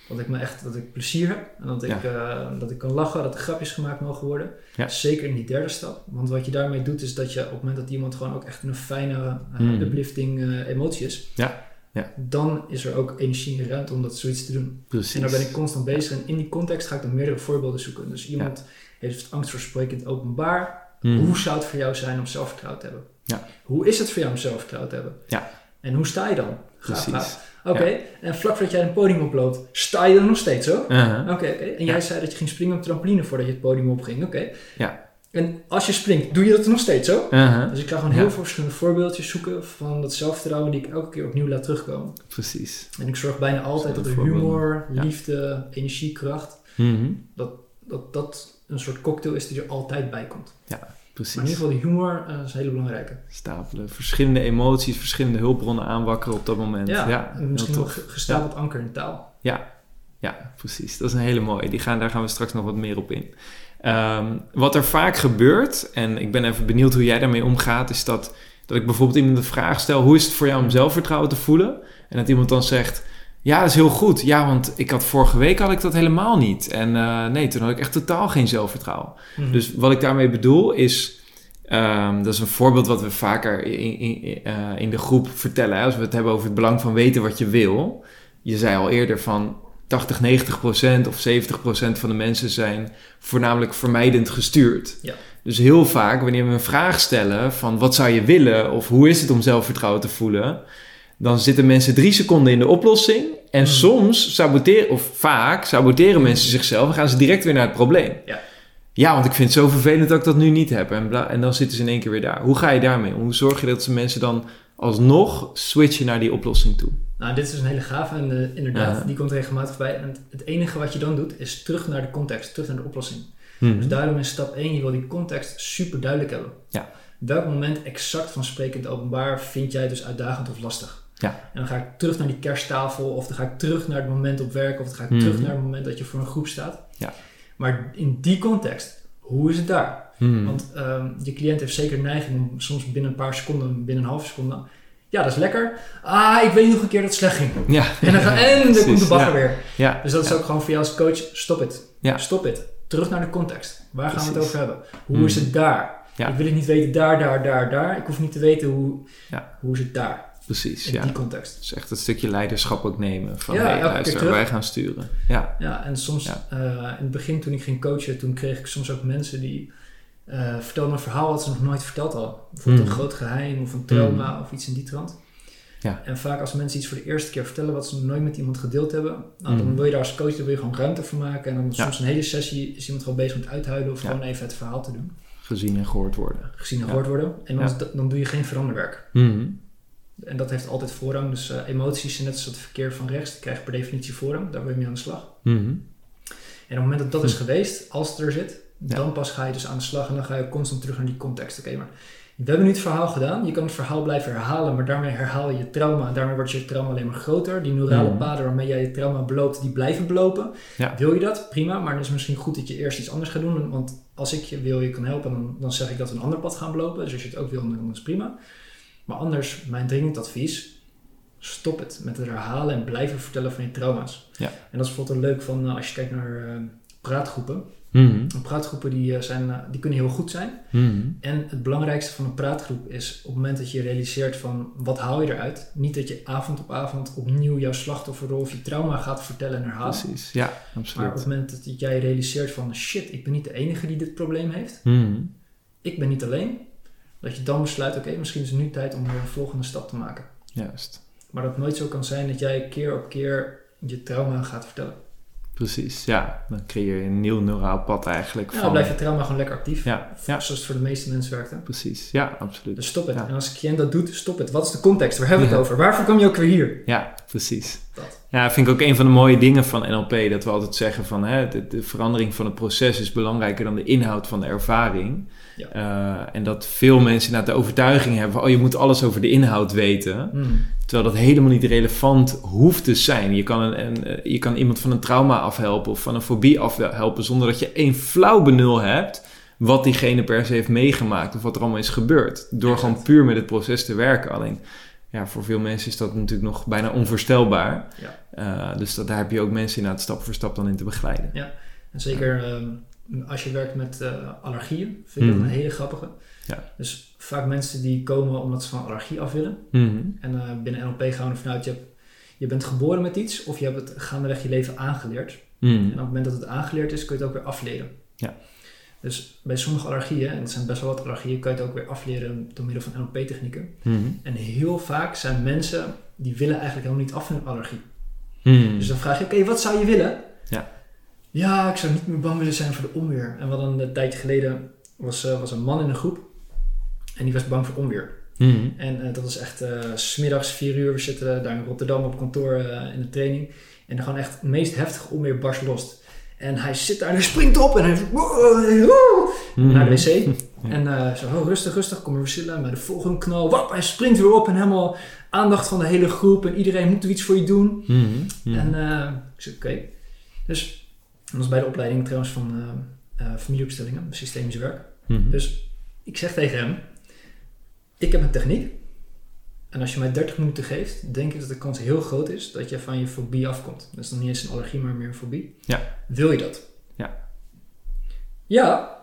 dat ik me echt, dat ik plezier heb. En dat ik, eh, dat ik kan lachen, dat er grapjes gemaakt mogen worden. Ja. Zeker in die derde stap. Want wat je daarmee doet, is dat je op het moment dat iemand gewoon ook echt een fijne, eh, Mhm. uplifting eh, emotie is. Ja. Ja. Dan is er ook energie en ruimte om dat zoiets te doen. Precies. En daar ben ik constant bezig. En in die context ga ik dan meerdere voorbeelden zoeken. Dus iemand heeft angst voor spreken in het openbaar. Mhm. Hoe zou het voor jou zijn om zelfvertrouwen te hebben? Ja. Hoe is het voor jou om zelfvertrouwen te hebben? Ja. En hoe sta je dan? Gaaf, Precies. Oké, en vlak voordat jij een podium oploopt, sta je er nog steeds zo? Oké, Uh-huh. oké. En jij Ja. zei dat je ging springen op trampoline voordat je het podium opging. Oké. Ja. En als je springt, doe je dat nog steeds zo? Uh-huh. Dus ik ga gewoon Ja. heel veel verschillende voorbeeldjes zoeken van dat zelfvertrouwen die ik elke keer opnieuw laat terugkomen. Precies. En ik zorg bijna altijd dat er humor, Ja. liefde, energie, kracht, Mhm. dat dat een soort cocktail is die er altijd bij komt. Precies. Maar in ieder geval die humor eh, is een hele belangrijke. Stapelen. Verschillende emoties, verschillende hulpbronnen aanwakkeren op dat moment. Ja, Ja, misschien ge- gestapeld anker in taal. Ja, precies. Dat is een hele mooie. Die gaan, daar gaan we straks nog wat meer op in. Ehm, wat er vaak gebeurt, en ik ben even benieuwd hoe jij daarmee omgaat, is dat, dat ik bijvoorbeeld iemand de vraag stel: hoe is het voor jou om zelfvertrouwen te voelen? En dat iemand dan zegt: Ja, dat is heel goed. Ja, want ik had vorige week had ik dat helemaal niet. En eh, nee, toen had ik echt totaal geen zelfvertrouwen. Mhm. Dus wat ik daarmee bedoel is. ehm, dat is een voorbeeld wat we vaker in, in, eh, in de groep vertellen. Hè? Als we het hebben over het belang van weten wat je wil. Je zei al eerder van 80, 90 procent of 70 procent van de mensen zijn voornamelijk vermijdend gestuurd. Ja. Dus heel vaak wanneer we een vraag stellen van wat zou je willen of hoe is het om zelfvertrouwen te voelen, dan zitten mensen drie seconden in de oplossing en Mhm. soms saboteren, of vaak saboteren mensen zichzelf en gaan ze direct weer naar het probleem. Ja. Ja, want ik vind het zo vervelend dat ik dat nu niet heb. En, bla, en dan zitten ze in één keer weer daar. Hoe ga je daarmee om? Hoe zorg je dat ze mensen dan alsnog switchen naar die oplossing toe? Nou, dit is een hele gave en eh, inderdaad, Ja. die komt regelmatig bij. En het, enige wat je dan doet, is terug naar de context, terug naar de oplossing. Mhm. Dus daarom is stap 1, je wil die context super duidelijk hebben. Ja. Welk moment exact van spreken in het openbaar vind jij dus uitdagend of lastig? Ja. En dan ga ik terug naar die kersttafel, of dan ga ik terug naar het moment op werk, of dan ga ik Mhm. terug naar het moment dat je voor een groep staat. Ja. Maar in die context, hoe is het daar? Mhm. Want ehm, je cliënt heeft zeker neiging om soms binnen een paar seconden, binnen een halve seconde, Ja, dat is lekker. Ah, ik weet nog een keer dat het slecht ging. Ja. En dan, ga, en dan komt de bagger ja. weer. Ja. Dus dat is ook gewoon voor jou als coach, stop het. Ja. Stop het. Terug naar de context. Waar gaan we het over hebben? Hoe Mm. is het daar? Ik wil het niet weten daar, daar, daar, daar. Ik hoef niet te weten hoe, hoe is het daar. Precies, In ja. die context. Dus echt een stukje leiderschap ook nemen. Van, Ja, hey, luister, wij gaan sturen. Ja. Ja, en soms Ja. eh, in het begin toen ik ging coachen, toen kreeg ik soms ook mensen die eh vertelden een verhaal wat ze nog nooit verteld hadden. Bijvoorbeeld Mm. een groot geheim of een trauma of iets in die trant. Ja. En vaak als mensen iets voor de eerste keer vertellen wat ze nog nooit met iemand gedeeld hebben, nou, dan Mm. wil je daar als coach daar wil je gewoon ruimte voor maken. En dan Ja. soms een hele sessie is iemand gewoon bezig met uithuilen of Ja. gewoon even het verhaal te doen. Gezien en gehoord worden. Gezien en gehoord worden. En dan, dan doe je geen veranderwerk. En dat heeft altijd voorrang. Dus eh, emoties net als het verkeer van rechts. Die krijgen per definitie voorrang. Daar wil je mee aan de slag. Mhm. En op het moment dat dat is geweest, als het er zit, Ja. dan pas ga je dus aan de slag en dan ga je constant terug naar die context. Oké, maar we hebben nu het verhaal gedaan. Je kan het verhaal blijven herhalen, maar daarmee herhaal je je trauma. Daarmee wordt je trauma alleen maar groter. Die neurale Mhm. paden waarmee jij je trauma beloopt, die blijven belopen. Ja. Wil je dat? Prima, maar het is misschien goed dat je eerst iets anders gaat doen. Want als ik je wil, je kan helpen, dan, dan zeg ik dat we een ander pad gaan belopen. Dus als je het ook wil, dan is het prima. Maar anders, mijn dringend advies, stop het met het herhalen en blijven vertellen van je trauma's. Ja. En dat is bijvoorbeeld een leuk van eh, als je kijkt naar eh, praatgroepen. En praatgroepen die, eh, zijn, die kunnen heel goed zijn. Mhm. En het belangrijkste van een praatgroep is op het moment dat je realiseert van wat haal je eruit. Niet dat je avond op avond opnieuw jouw slachtofferrol of je trauma gaat vertellen en herhalen. Precies, ja, Maar op absoluut. het moment dat jij realiseert van shit, ik ben niet de enige die dit probleem heeft. Mhm. Ik ben niet alleen. Dat je dan besluit, oké, misschien is het nu tijd om weer een volgende stap te maken. Juist, Maar dat het nooit zo kan zijn dat jij keer op keer je trauma gaat vertellen. precies. Ja, dan creëer je een nieuw neuraal pad eigenlijk. Ja, dan van, blijft je trauma gewoon lekker actief. Ja, ja, Zoals het voor de meeste mensen werkt. Hè? precies. Ja, absoluut. Dus stop het. Ja. En als een cliënt dat doet, stop het. Wat is de context? Waar hebben we het over? Waarvoor kom je ook weer hier? Ja, precies. Dat. Ja, vind ik ook een van de mooie dingen van NLP. Dat we altijd zeggen van hè, de, de verandering van het proces is belangrijker dan de inhoud van de ervaring. Ja. Eh, en dat veel mensen inderdaad de overtuiging hebben van, oh je moet alles over de inhoud weten. Hmm. Terwijl dat helemaal niet relevant hoeft te zijn. Je kan, een, een, eh, je kan iemand van een trauma afhelpen of van een fobie afhelpen zonder dat je één flauw benul hebt wat diegene per se heeft meegemaakt of wat er allemaal is gebeurd. Door gewoon puur met het proces te werken. Alleen ja, voor veel mensen is dat natuurlijk nog bijna onvoorstelbaar. Ja. Eh, dus dat, daar heb je ook mensen inderdaad stap voor stap dan in te begeleiden. En zeker ehm, als je werkt met eh, allergieën, vind ik dat Mhm. een hele grappige. Ja. Dus vaak mensen die komen omdat ze van allergie af willen. Mhm. En eh, binnen NLP gaan we ervan uit, je, hebt, je bent geboren met iets of je hebt het gaandeweg je leven aangeleerd. Mhm. En op het moment dat het aangeleerd is, kun je het ook weer afleren. Ja. Dus bij sommige allergieën, en het zijn best wel wat allergieën, kan je het ook weer afleren door middel van NLP-technieken. Mhm. En heel vaak zijn mensen die willen eigenlijk helemaal niet af van hun allergie. Mhm. Dus dan vraag je, oké, wat zou je willen? Ja. Ja, ik zou niet meer bang willen zijn voor de onweer. En wat een, een tijdje geleden was, eh, was een man in een groep en die was bang voor onweer. Mhm. En eh, dat was echt eh, s smiddags vier uur. We zitten daar in Rotterdam op kantoor eh, in de training. En dan gewoon echt het meest heftige onweer barst los. En hij zit daar en hij springt op en hij Mhm. naar de wc. En eh, zo, oh, rustig, rustig, kom weer chillen. Maar de volgende knal, wap, hij springt weer op en helemaal aandacht van de hele groep. En iedereen moet er iets voor je doen. Mhm. Mhm. En eh, ik zei, oké. Dus, dat was bij de opleiding trouwens van eh, familieopstellingen, systemisch werk. Dus ik zeg tegen hem, ik heb een techniek. En als je mij 30 minuten geeft, denk ik dat de kans heel groot is dat je van je fobie afkomt. Dat is dan niet eens een allergie, maar meer een fobie. Ja. Wil je dat? Ja. Ja.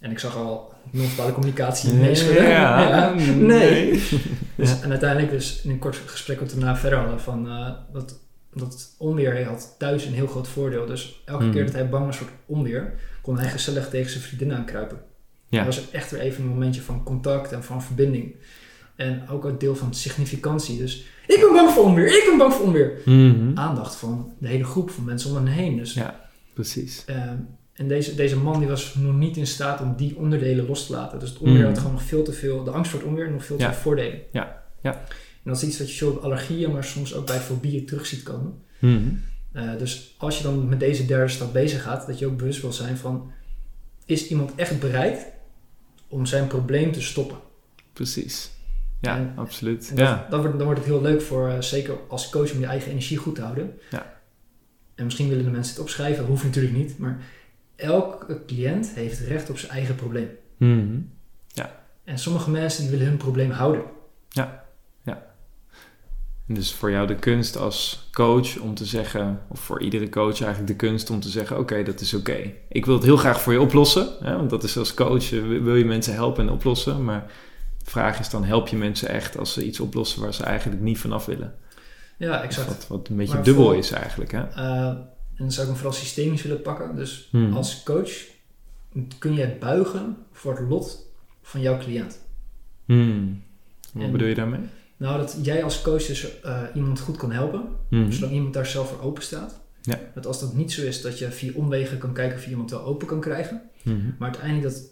En ik zag al non-verbale communicatie Ja, meeschudden. ja, nee. nee. Dus, Ja. En uiteindelijk dus in een kort gesprek wat we daarna verder hadden van eh, dat, dat onweer had thuis een heel groot voordeel. Dus elke Hmm. keer dat hij bang was voor onweer, kon hij gezellig tegen zijn vriendin aankruipen. Ja. Dat was echt weer even een momentje van contact en van verbinding. En ook een deel van significantie. Dus ik ben bang voor onweer, ik ben bang voor onweer. Mhm. Aandacht van de hele groep, van mensen om hen heen. Dus, Ja. Precies. ehm, en deze, deze man die was nog niet in staat om die onderdelen los te laten. Dus het onweer Mm. had gewoon nog veel te veel, de angst voor het onweer, nog veel te Ja. veel voordelen. Ja. Ja. En dat is iets wat je veel allergieën, maar soms ook bij fobieën terug ziet komen. Mhm. Eh, dus als je dan met deze derde stap bezig gaat, dat je ook bewust wil zijn van, is iemand echt bereid om zijn probleem te stoppen? Precies. Ja, En- absoluut. En dat- Ja. dan, wordt, dan wordt het heel leuk voor, eh, zeker als coach, om je eigen energie goed te houden. Ja. En misschien willen de mensen het opschrijven, dat hoeft natuurlijk niet, maar elke cliënt heeft recht op zijn eigen probleem. Mhm. En sommige mensen die willen hun probleem houden. Ja. Ja. En dus voor jou de kunst als coach om te zeggen, of voor iedere coach eigenlijk de kunst om te zeggen: Oké, dat is oké. Ik wil het heel graag voor je oplossen, hè, want dat is als coach, eh, wil je mensen helpen en oplossen. Maar vraag is dan: help je mensen echt als ze iets oplossen waar ze eigenlijk niet vanaf willen? Ja, exact. Wat, wat een beetje dubbel is eigenlijk. Hè? Uh, en dan zou ik hem vooral systemisch willen pakken. Dus Hmm. als coach kun jij buigen voor het lot van jouw cliënt. Hmm. Wat En- bedoel je daarmee? Nou, dat jij als coach dus eh, iemand goed kan helpen, Hmm. zolang iemand daar zelf voor open staat. Ja. Dat als dat niet zo is, dat je via omwegen kan kijken of je iemand wel open kan krijgen. Hmm. Maar uiteindelijk dat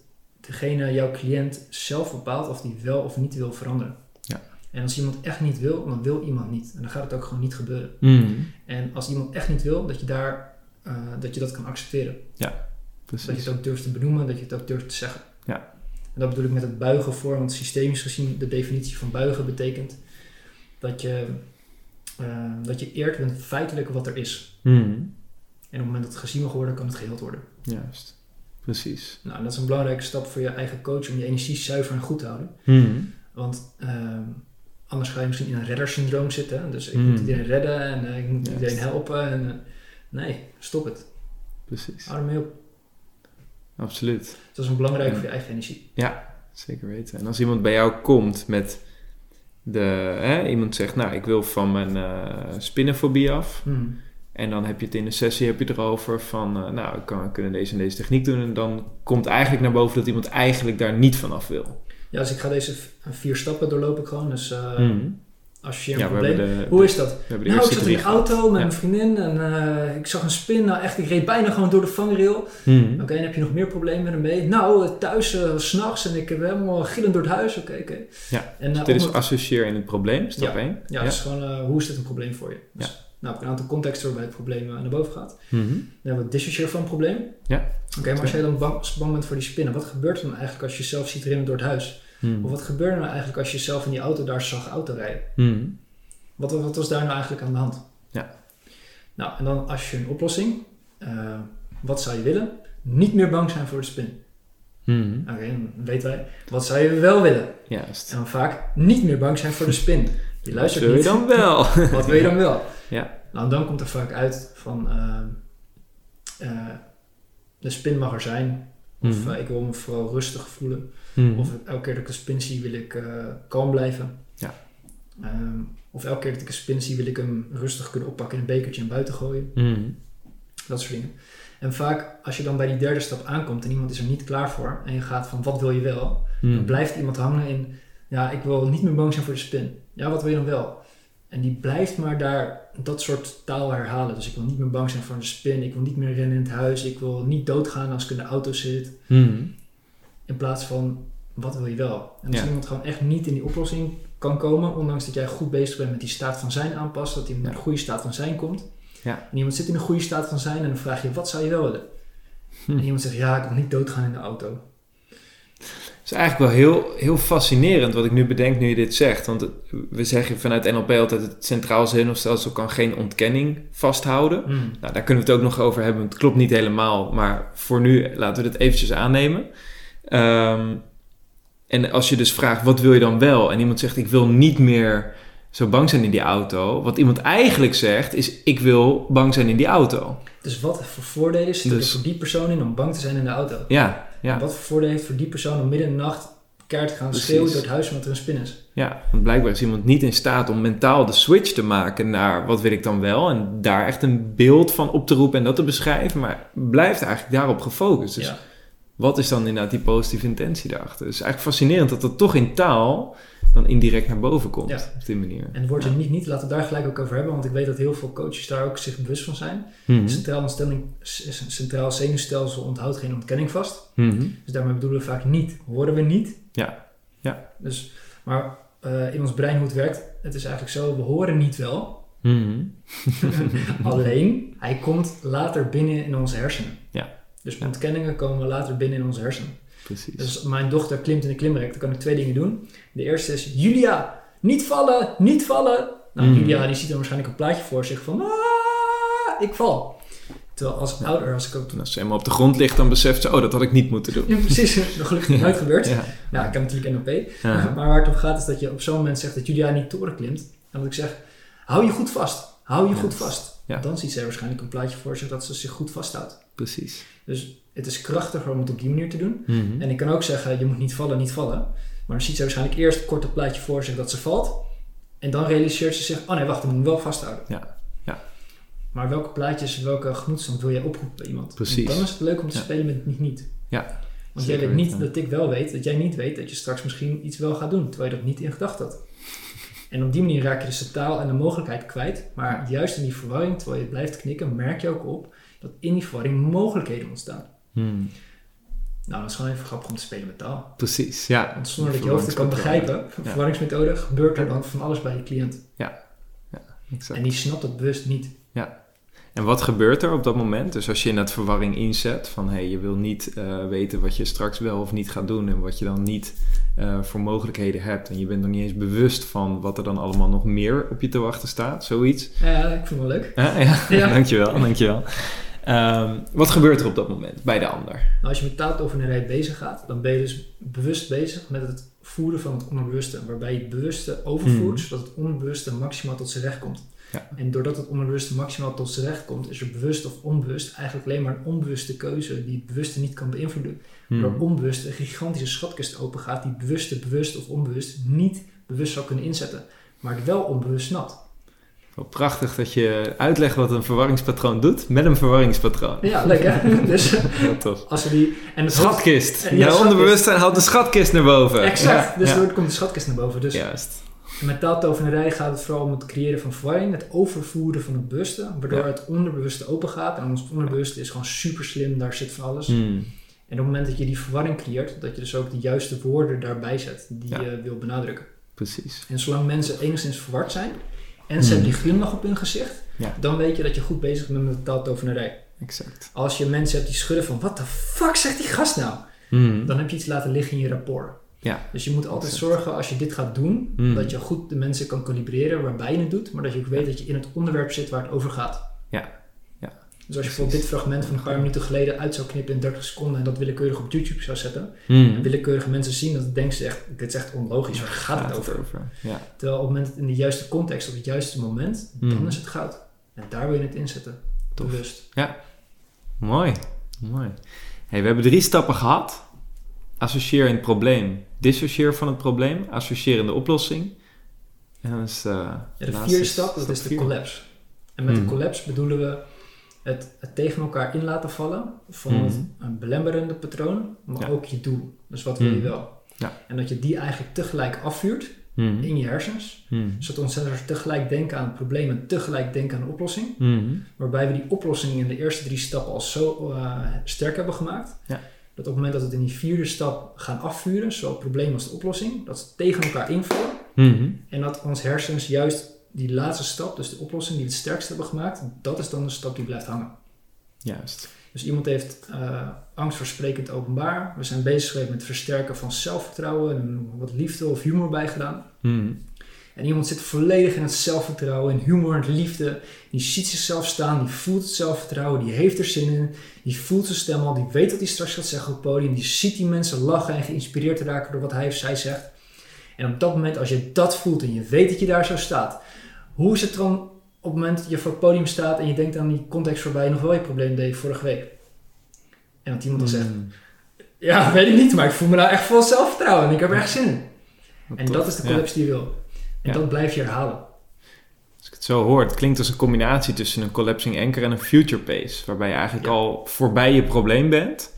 degene, jouw cliënt, zelf bepaalt of die wel of niet wil veranderen. Ja. En als iemand echt niet wil, dan wil iemand niet. En dan gaat het ook gewoon niet gebeuren. Hmm. En als iemand echt niet wil, dat je, daar, eh, dat, je dat kan accepteren. Precies. Dat je het ook durft te benoemen, dat je het ook durft te zeggen. Ja. En dat bedoel ik met het buigen voor, want systemisch gezien de definitie van buigen betekent dat je, eh, dat je eert met feitelijk wat er is. Hmm. En op het moment dat het gezien mag worden, kan het geheeld worden. Juist. Precies. Nou, dat is een belangrijke stap voor je eigen coach om je energie zuiver en goed te houden. Hmm. Want ehm, anders ga je misschien in een reddersyndroom zitten. Dus ik Mm. moet iedereen redden en eh, ik moet iedereen helpen. En, eh, nee, stop het. Precies. Hou ermee op. Absoluut. Dus dat is een belangrijk Ja. voor je eigen energie. Zeker weten. En als iemand bij jou komt met de... Hè, iemand zegt, nou, ik wil van mijn eh spinnenfobie af. Hmm. En dan heb je het in de sessie heb je erover van... eh, nou, ik kan, kunnen deze en deze techniek doen. En dan komt eigenlijk naar boven dat iemand eigenlijk daar niet vanaf wil. Ja, dus ik ga deze vier stappen doorloop ik gewoon. Dus Hmm. als je een Ja, probleem... de, Hoe is dat? we hebben de Nou, ik zat in de auto gehad. met Ja. mijn vriendin en eh, ik zag een spin. Nou echt, ik reed bijna gewoon door de vangrail. Hmm. Oké, en heb je nog meer problemen ermee? Nou, thuis, s s'nachts en ik heb helemaal gillend door het huis. Oké, oké. Ja, En, eh, Dit is associeer in het probleem, stap 1. Ja, dus gewoon, hoe is dit een probleem voor je? Dus, Nou, ik heb een aantal contexten waarbij het probleem eh, naar boven gaat. Mhm. Dan hebben we dissociëren van een probleem. Ja. Oké, maar als jij dan bang, bang bent voor die spinnen, wat gebeurt er dan eigenlijk als je jezelf ziet rennen door het huis? Mhm. Of wat gebeurt er nou eigenlijk als je zelf in die auto daar zag auto rijden? Mhm. Wat, wat was daar nou eigenlijk aan de hand? Ja. Nou, en dan als je een oplossing, eh, wat zou je willen? Niet meer bang zijn voor de spin. Mhm. Oké, dan weten wij, wat zou je wel willen? Juist. En dan vaak niet meer bang zijn voor de spin. Je Wat luistert wil je niet. dan wel? Wat wil je dan wel? Ja. Nou, dan komt er vaak uit van ehm, eh, de spin mag er zijn. Of Mhm. eh, ik wil me vooral rustig voelen. Mhm. Of elke keer dat ik een spin zie wil ik kalm blijven. Ja. Ehm, of elke keer dat ik een spin zie wil ik hem rustig kunnen oppakken in een bekertje en buiten gooien. Mhm. Dat soort dingen. En vaak als je dan bij die derde stap aankomt en iemand is er niet klaar voor. En je gaat van wat wil je wel? Dan blijft iemand hangen in, ja, ik wil niet meer bang zijn voor de spin. Ja, wat wil je dan wel? En die blijft maar daar dat soort taal herhalen. Dus ik wil niet meer bang zijn voor de spin. Ik wil niet meer rennen in het huis. Ik wil niet doodgaan als ik in de auto zit. Mhm. In plaats van, wat wil je wel? En als Ja. iemand gewoon echt niet in die oplossing kan komen, ondanks dat jij goed bezig bent met die staat van zijn aanpassen, dat hij in Ja. een goede staat van zijn komt. Ja. En iemand zit in een goede staat van zijn en dan vraag je, wat zou je wel willen? Hm. En iemand zegt, ja, ik wil niet doodgaan in de auto. Het is eigenlijk wel heel, heel fascinerend wat ik nu bedenk nu je dit zegt. Want we zeggen vanuit NLP altijd het centraal zenuwstelsel kan geen ontkenning vasthouden. Hmm. Nou, daar kunnen we het ook nog over hebben. Het klopt niet helemaal, maar voor nu laten we het eventjes aannemen. Ehm, en als je dus vraagt, wat wil je dan wel? En iemand zegt, ik wil niet meer zo bang zijn in die auto. Wat iemand eigenlijk zegt, is, ik wil bang zijn in die auto. Dus wat voor voordelen zitten Dus- er voor die persoon in om bang te zijn in de auto? Ja, ja. Wat voor voordelen heeft voor die persoon om midden in de nacht keihard te gaan Precies. schreeuwen door het huis omdat er een spin is? Ja, want blijkbaar is iemand niet in staat om mentaal de switch te maken naar wat wil ik dan wel. En daar echt een beeld van op te roepen en dat te beschrijven. Maar blijft eigenlijk daarop gefocust. Dus ja. Wat is dan inderdaad die positieve intentie daarachter? Het is eigenlijk fascinerend dat dat toch in taal dan indirect naar boven komt. Ja. Op die manier. En het woordje niet niet, laten we daar gelijk ook over hebben, want ik weet dat heel veel coaches daar ook zich bewust van zijn. Mhm. Centraal, stelling, s- centraal zenuwstelsel onthoudt geen ontkenning vast. Mhm. Dus daarmee bedoelen we vaak niet, horen we niet. Ja. Ja. Dus, maar eh, in ons brein hoe het werkt, het is eigenlijk zo, we horen niet wel. Mhm. Alleen, hij komt later binnen in onze hersenen. Dus Ja. ontkenningen komen later binnen in onze hersenen. Precies. Dus mijn dochter klimt in de klimrek, dan kan ik twee dingen doen. De eerste is, Julia, niet vallen, niet vallen. Nou, Mm. Julia die ziet dan waarschijnlijk een plaatje voor zich van, ah, ik val. Terwijl als Ja. ouder, als ik ook... Als ze helemaal op de grond ligt, dan beseft ze, oh, dat had ik niet moeten doen. Ja, precies, nog gelukkig nooit gebeurd. Ja. Nou, ik heb natuurlijk NLP. Maar waar het om gaat is dat je op zo'n moment zegt dat Julia niet toren klimt. En dat ik zeg, hou je goed vast. Hou je goed vast. Dan ziet zij waarschijnlijk een plaatje voor zich dat ze zich goed vasthoudt. Precies. Dus het is krachtiger om het op die manier te doen. Mhm. En ik kan ook zeggen, je moet niet vallen, niet vallen. Maar dan ziet ze waarschijnlijk eerst een korte plaatje voor zich dat ze valt. En dan realiseert ze zich, oh nee, wacht, ik moet hem wel vasthouden. Ja. ja. Maar welke plaatjes, welke gemoedstand wil jij oproepen bij iemand? Precies. dan is het leuk om te spelen met niet niet. Ja. Want jij weet niet dat ik wel weet, dat jij niet weet dat je straks misschien iets wel gaat doen, terwijl je dat niet in gedachten had. En op die manier raak je dus de taal en de mogelijkheid kwijt. Maar juist in die verwarring, terwijl je blijft knikken, merk je ook op dat in die verwarring mogelijkheden ontstaan. Hmm. Nou, dat is gewoon even grappig om te spelen met taal. Precies, ja. Want zonder dat je hoofd het kan begrijpen, verwarringsmethode, gebeurt er dan van alles bij je cliënt. Ja, ja exact. En die snapt het bewust niet. Ja. En wat gebeurt er op dat moment? Dus als je in dat verwarring inzet van hé, hey, je wil niet uh, weten wat je straks wel of niet gaat doen en wat je dan niet uh, voor mogelijkheden hebt en je bent nog niet eens bewust van wat er dan allemaal nog meer op je te wachten staat, zoiets. Ja, ik vind het wel leuk. Ja, ja. ja. dankjewel, dankjewel. Um, wat gebeurt er op dat moment bij de ander? Nou, als je met taaltovenarij bezig gaat, dan ben je dus bewust bezig met het voeren van het onderbewuste. Waarbij je het bewuste overvoert, mm. zodat het onderbewuste maximaal tot zijn recht komt. Ja. En doordat het onderbewuste maximaal tot zijn recht komt, is er bewust of onbewust eigenlijk alleen maar een onbewuste keuze die het bewuste niet kan beïnvloeden. Mm. Waardoor onbewust een gigantische schatkist open gaat die bewuste, bewust of onbewust niet bewust zou kunnen inzetten. Maar het wel onbewust snapt. Wel prachtig dat je uitlegt wat een verwarringspatroon doet met een verwarringspatroon. Ja, lekker. dus tof. Als we die, en de schatkist. En ja, onderbewustzijn haalt de schatkist naar boven. Exact. Ja, dus door komt de schatkist naar boven. Dus Juist. met taaltovenarij gaat het vooral om het creëren van verwarring, het overvoeren van het bewuste, waardoor het onderbewuste open gaat. En ons onderbewuste is gewoon super slim, daar zit van alles. Hmm. En op het moment dat je die verwarring creëert, dat je dus ook de juiste woorden daarbij zet die je wil benadrukken. Precies. En zolang mensen enigszins verward zijn, en ze hebben die glimlach op hun gezicht, ja. dan weet je dat je goed bezig bent met taaltovenarij. Exact. Als je mensen hebt die schudden van, wat de fuck zegt die gast nou? Mm. Dan heb je iets laten liggen in je rapport. Ja. Dus je moet altijd zorgen als je dit gaat doen, mm. dat je goed de mensen kan kalibreren waarbij je het doet, maar dat je ook weet dat je in het onderwerp zit waar het over gaat. Ja. Dus als je bijvoorbeeld dit fragment van een paar minuten geleden uit zou knippen in 30 seconden en dat willekeurig op YouTube zou zetten, mm. en willekeurige mensen zien, dan denken ze echt, dit is echt onlogisch, waar gaat, het over? Ja. Terwijl op het moment in de juiste context, op het juiste moment, Mm. dan is het goud. En daar wil je het inzetten. Tof. Bewust. Ja, mooi. mooi. Hey, we hebben drie stappen gehad. Associeer in het probleem, dissocieer van het probleem, associeer in de oplossing. En dan is uh, ja, de vierde stap, dat is de collapse. En met Mm. de collapse bedoelen we het, het tegen elkaar in laten vallen van Mhm. een belemmerende patroon, maar Ja. ook je doel. Dus wat wil je Mhm. wel? Ja. En dat je die eigenlijk tegelijk afvuurt Mhm. in je hersens, zodat onze hersens tegelijk denken aan het probleem en tegelijk denken aan de oplossing. Waarbij we die oplossing in de eerste drie stappen al zo uh, sterk hebben gemaakt. Ja. Dat op het moment dat we het in die vierde stap gaan afvuren, zowel het probleem als de oplossing, dat ze tegen elkaar invallen. En dat ons hersens juist die laatste stap, dus de oplossing die we het sterkst hebben gemaakt, dat is dan de stap die blijft hangen. Juist. Dus iemand heeft uh, angst voor sprekend openbaar. We zijn bezig geweest met het versterken van zelfvertrouwen en wat liefde of humor bij gedaan. Mhm. En iemand zit volledig in het zelfvertrouwen, in humor en liefde. Die ziet zichzelf staan, die voelt het zelfvertrouwen, die heeft er zin in. Die voelt zijn stem al, die weet wat hij straks gaat zeggen op het podium. Die ziet die mensen lachen en geïnspireerd raken door wat hij of zij zegt. En op dat moment, als je dat voelt en je weet dat je daar zo staat, hoe is het dan op het moment dat je voor het podium staat en je denkt aan die context voorbij nog wel je probleem deed vorige week? En dat iemand dan zegt, Mhm. ja, weet ik niet, maar ik voel me nou echt vol zelfvertrouwen en ik heb er echt zin in. Wat En tof. dat is de Ja. collapse die je wil. En Ja. dat blijf je herhalen. Als ik het zo hoor, het klinkt als een combinatie tussen een collapsing anchor en een future pace. Waarbij je eigenlijk Ja. al voorbij je probleem bent.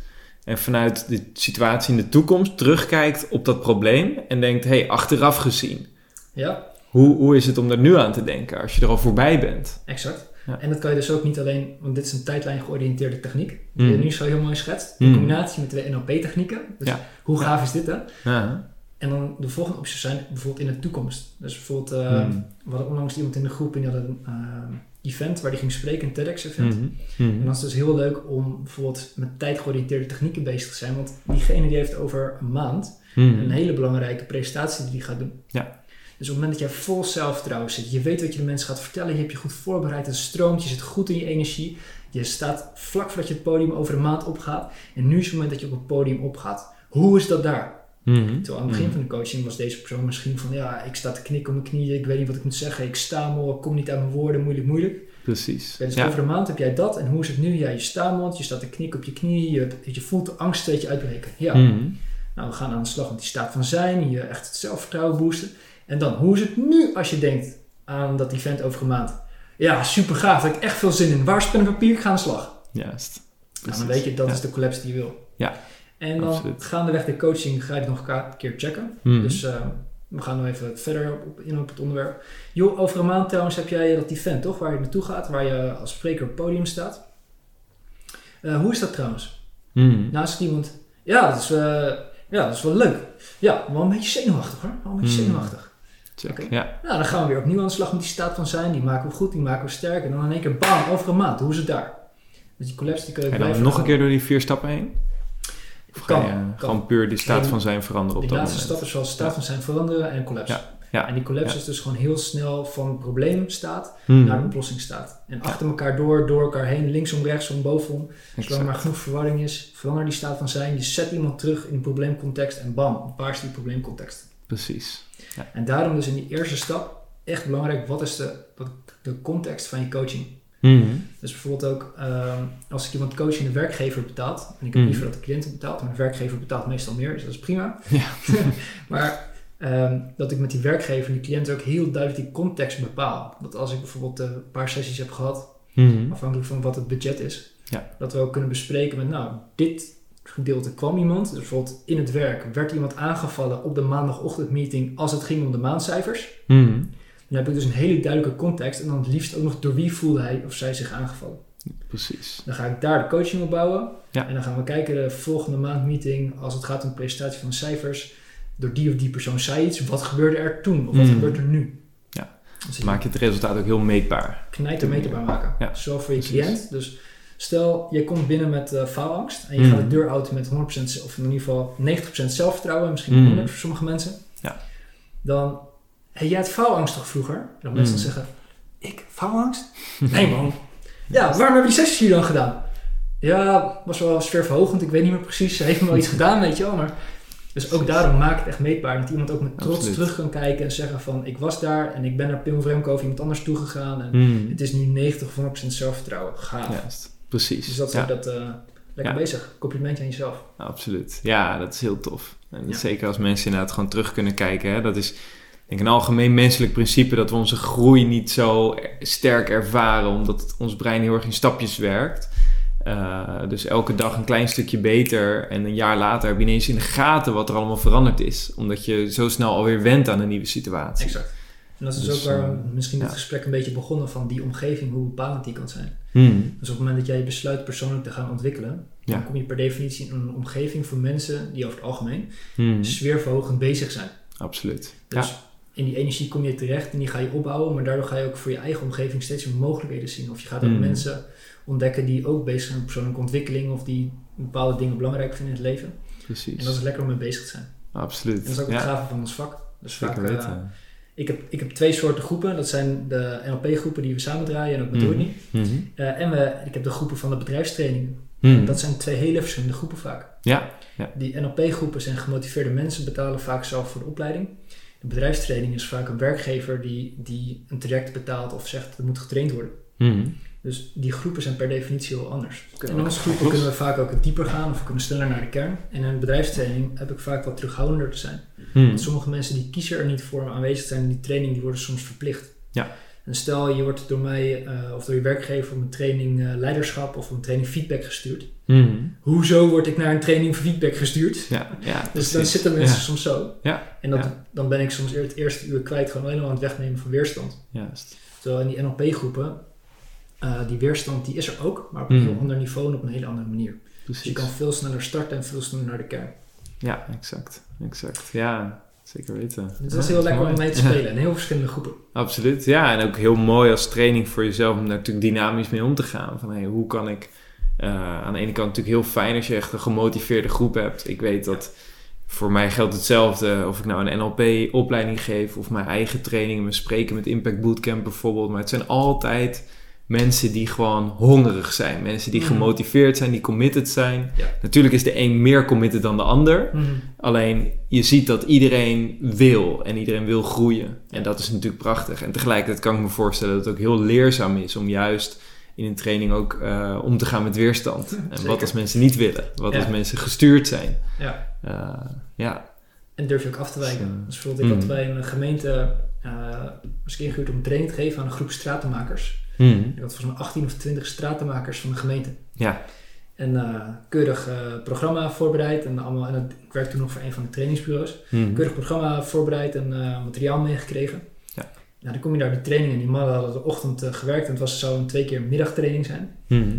En vanuit de situatie in de toekomst terugkijkt op dat probleem. En denkt, hé, hey, achteraf gezien. Ja, Hoe, hoe is het om er nu aan te denken als je er al voorbij bent? exact. Ja. En dat kan je dus ook niet alleen, want dit is een tijdlijn georiënteerde techniek, die je Mm. nu zo heel mooi schetst. In Mm. combinatie met de NLP-technieken. Dus Ja. hoe gaaf is dit, hè? Ja. En dan de volgende opties zijn bijvoorbeeld in de toekomst. Dus bijvoorbeeld, uh, Mm. we hadden onlangs iemand in de groep en die had een uh, event waar die ging spreken, een TEDx-event. Mhm. Mhm. En dan is dus heel leuk om bijvoorbeeld met tijdgeoriënteerde technieken bezig te zijn. Want diegene die heeft over een maand Mhm. een hele belangrijke presentatie die hij gaat doen. Ja. Dus op het moment dat jij vol zelfvertrouwen zit, je weet wat je de mensen gaat vertellen, je hebt je goed voorbereid, het stroomt, je zit goed in je energie, je staat vlak voordat je het podium over een maand opgaat en nu is het moment dat je op het podium opgaat. Hoe is dat daar? Mhm. Terwijl aan het begin mhm. van de coaching was deze persoon misschien van ja, ik sta te knikken op mijn knieën, ik weet niet wat ik moet zeggen, ik stamel, ik kom niet aan mijn woorden, moeilijk, moeilijk. Precies. dus over een maand heb jij dat en hoe is het nu? Ja, je stamelt, je staat te knikken op je knieën, je, je voelt de angst dat je uitbreken. Ja. Mhm. Nou, we gaan aan de slag met die staat van zijn, je echt het zelfvertrouwen boosten. En dan, hoe is het nu als je denkt aan dat event over een maand? Ja, super gaaf, daar heb ik echt veel zin in. Waar is pen en papier? Ik ga aan de slag. Juist. Nou, dan weet je, dat is de collapse die je wil. Ja. En dan Absoluut. gaandeweg de coaching ga je nog een keer checken. Mhm. Dus uh, we gaan nog even verder op, in op het onderwerp. Jo, over een maand trouwens heb jij dat event, toch? Waar je naartoe gaat, waar je als spreker op het podium staat. Uh, hoe is dat trouwens? Mm. Naast iemand, ja, dat is, uh, ja, dat is wel leuk. Ja, wel een beetje zenuwachtig hoor. Wel een beetje mm. zenuwachtig. Check, ja. Nou, dan gaan we weer opnieuw aan de slag met die staat van zijn. Die maken we goed, die maken we sterk. En dan in één keer bam, over een maand. Hoe is het daar? Dus die collapse die kun je En dan nog een keer door die vier stappen heen? Of kan, je gewoon puur die staat van zijn veranderen op die laatste stap is zoals staat van zijn veranderen en collapse. Ja. Ja. En die collapse is dus gewoon heel snel van probleemstaat mm. naar oplossingsstaat. En achter elkaar door, door elkaar heen, linksom, rechtsom, bovenom. Zolang er maar genoeg verwarring is, verander die staat van zijn. Je zet iemand terug in de probleemcontext en bam, waar is die probleemcontext? Precies. Ja. En daarom dus in die eerste stap echt belangrijk, wat is de, de context van je coaching? Mhm. Dus bijvoorbeeld ook ehm, als ik iemand coach in de werkgever betaalt, en ik heb mm liever dat de cliënt betaalt, maar de werkgever betaalt meestal meer, dus dat is prima. Ja. maar ehm, dat ik met die werkgever en die cliënt ook heel duidelijk die context bepaal. Dat als ik bijvoorbeeld een paar sessies heb gehad, mhm. afhankelijk van wat het budget is, ja. dat we ook kunnen bespreken met, nou, dit gedeelte kwam iemand, dus bijvoorbeeld in het werk werd iemand aangevallen op de maandagochtendmeeting als het ging om de maandcijfers. Mhm. Dan heb ik dus een hele duidelijke context en dan het liefst ook nog door wie voelde hij of zij zich aangevallen. Precies. Dan ga ik daar de coaching op bouwen. Ja. En dan gaan we kijken de volgende maand meeting, als het gaat om de presentatie van de cijfers, door die of die persoon zei iets, wat gebeurde er toen? Of wat mm. gebeurt er nu? Ja. Dus maak je het resultaat ook heel meetbaar. Knijter meetbaar maken. Ja. Zowel voor je cliënt. Dus stel, je komt binnen met uh, faalangst en je gaat de mm. deur uit met 100% of in ieder geval 90% zelfvertrouwen, misschien mm. 100 voor sommige mensen. Ja. Dan Hey, jij had faalangst toch vroeger? Dan mensen mm. zeggen, ik? Faalangst? nee man. Ja, waarom hebben die sessies hier dan gedaan? Ja, was wel sfeerverhogend. Ik weet niet meer precies. Ze heeft me wel iets gedaan, weet je wel. Maar, dus ook daarom maak het echt meetbaar. Dat iemand ook met trots terug kan kijken en zeggen van... Ik was daar en ik ben naar Pim Vremko of iemand anders toegegaan. En mm. het is nu 90 of 100% zelfvertrouwen. Gaaf. Precies. Dus dat is dat... Uh, lekker bezig. Complimentje aan jezelf. Absoluut. Ja, dat is heel tof. En zeker als mensen inderdaad gewoon terug kunnen kijken. Hè, dat is denk een algemeen menselijk principe dat we onze groei niet zo sterk ervaren, omdat ons brein heel erg in stapjes werkt. Uh, dus elke dag een klein stukje beter en een jaar later heb je ineens in de gaten wat er allemaal veranderd is, omdat je zo snel alweer went aan een nieuwe situatie. Exact. En dat is dus, ook waar we ehm, misschien het gesprek een beetje begonnen van die omgeving, hoe bepalend die kan zijn. Hmm. Dus op het moment dat jij besluit persoonlijk te gaan ontwikkelen, dan kom je per definitie in een omgeving voor mensen die over het algemeen hmm. sfeerverhogend bezig zijn. Absoluut. Dus ja in die energie kom je terecht en die ga je opbouwen, maar daardoor ga je ook voor je eigen omgeving steeds meer mogelijkheden zien. Of je gaat ook mm. mensen ontdekken die ook bezig zijn met persoonlijke ontwikkeling of die bepaalde dingen belangrijk vinden in het leven. Precies. En dat is lekker om mee bezig te zijn. Absoluut. En dat is ook het gave van ons vak. Dus vaak, uh, ik, heb, ik heb twee soorten groepen. Dat zijn de NLP-groepen die we samen draaien en ook met mm -hmm. uh, en we, ik heb de groepen van de bedrijfstrainingen. Mm. Dat zijn twee hele verschillende groepen vaak. Ja. ja. Die NLP-groepen zijn gemotiveerde mensen, betalen vaak zelf voor de opleiding bedrijfstraining is vaak een werkgever die, die een traject betaalt of zegt dat moet getraind worden. Mhm. Dus die groepen zijn per definitie heel anders. In onze groepen kunnen we vaak ook dieper gaan of we kunnen sneller naar de kern. En in een bedrijfstraining heb ik vaak wat terughoudender te zijn. Mhm. Want sommige mensen die kiezen er niet voor aanwezig zijn in die training, die worden soms verplicht. Ja. En stel je wordt door mij uh, of door je werkgever om een training uh, leiderschap of een training feedback gestuurd. Mm. Hoezo word ik naar een training feedback gestuurd? Ja, ja, dus dan zitten mensen soms zo. Ja, en dat, dan ben ik soms het eerste uur kwijt gewoon helemaal aan het wegnemen van weerstand. Juist. Terwijl in die NLP-groepen, uh, eh, die weerstand die is er ook, maar op een mm. heel ander niveau en op een hele andere manier. Precies. Dus je kan veel sneller starten en veel sneller naar de kern. Ja, exact. exact. Ja, Zeker weten. Dus dat is heel lekker om mee te spelen en heel verschillende groepen. Absoluut, ja. En ook heel mooi als training voor jezelf om daar natuurlijk dynamisch mee om te gaan. Van hey, hoe kan ik... Uh, aan de ene kant natuurlijk heel fijn als je echt een gemotiveerde groep hebt. Ik weet dat voor mij geldt hetzelfde of ik nou een NLP-opleiding geef of mijn eigen trainingen, mijn spreken met Impact Bootcamp bijvoorbeeld. Maar het zijn altijd mensen die gewoon hongerig zijn. Mensen die Mhm. gemotiveerd zijn, die committed zijn. Ja. Natuurlijk is de een meer committed dan de ander. Mhm. Alleen je ziet dat iedereen wil en iedereen wil groeien. En dat is natuurlijk prachtig. En tegelijkertijd kan ik me voorstellen dat het ook heel leerzaam is om juist in een training ook eh, om te gaan met weerstand. En Zeker. wat als mensen niet willen? Wat Ja. als mensen gestuurd zijn? Ja. Eh, ja. En durf je ook af te wijken. Dus bijvoorbeeld, ik had Mhm. bij een gemeente eh was ik ingehuurd om training te geven aan een groep stratenmakers. Ik had volgens mij 18 of 20 stratenmakers van de gemeente. Ja. En eh, keurig eh, programma voorbereid. En, allemaal, en ik werkte toen nog voor een van de trainingsbureaus. Mhm. Keurig programma voorbereid en eh, materiaal meegekregen. Ja. Nou, dan kom je daar op die training en die mannen hadden de ochtend gewerkt. En het was, zou een twee keer middagtraining zijn. Mhm.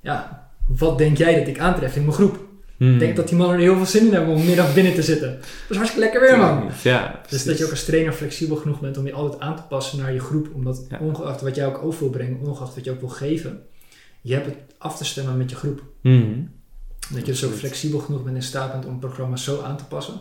Ja, wat denk jij dat ik aantref in mijn groep? Mhm. Ik denk dat die mannen er heel veel zin in hebben om middag binnen te zitten. Dat is hartstikke lekker weer, man. Ja, Dus dat je ook als trainer flexibel genoeg bent om je altijd aan te passen naar je groep. Omdat Ja. ongeacht wat jij ook over wil brengen, ongeacht wat je ook wil geven, je hebt het af te stemmen met je groep. Mhm. Dat je dus ook flexibel genoeg bent in staat bent om programma's zo aan te passen.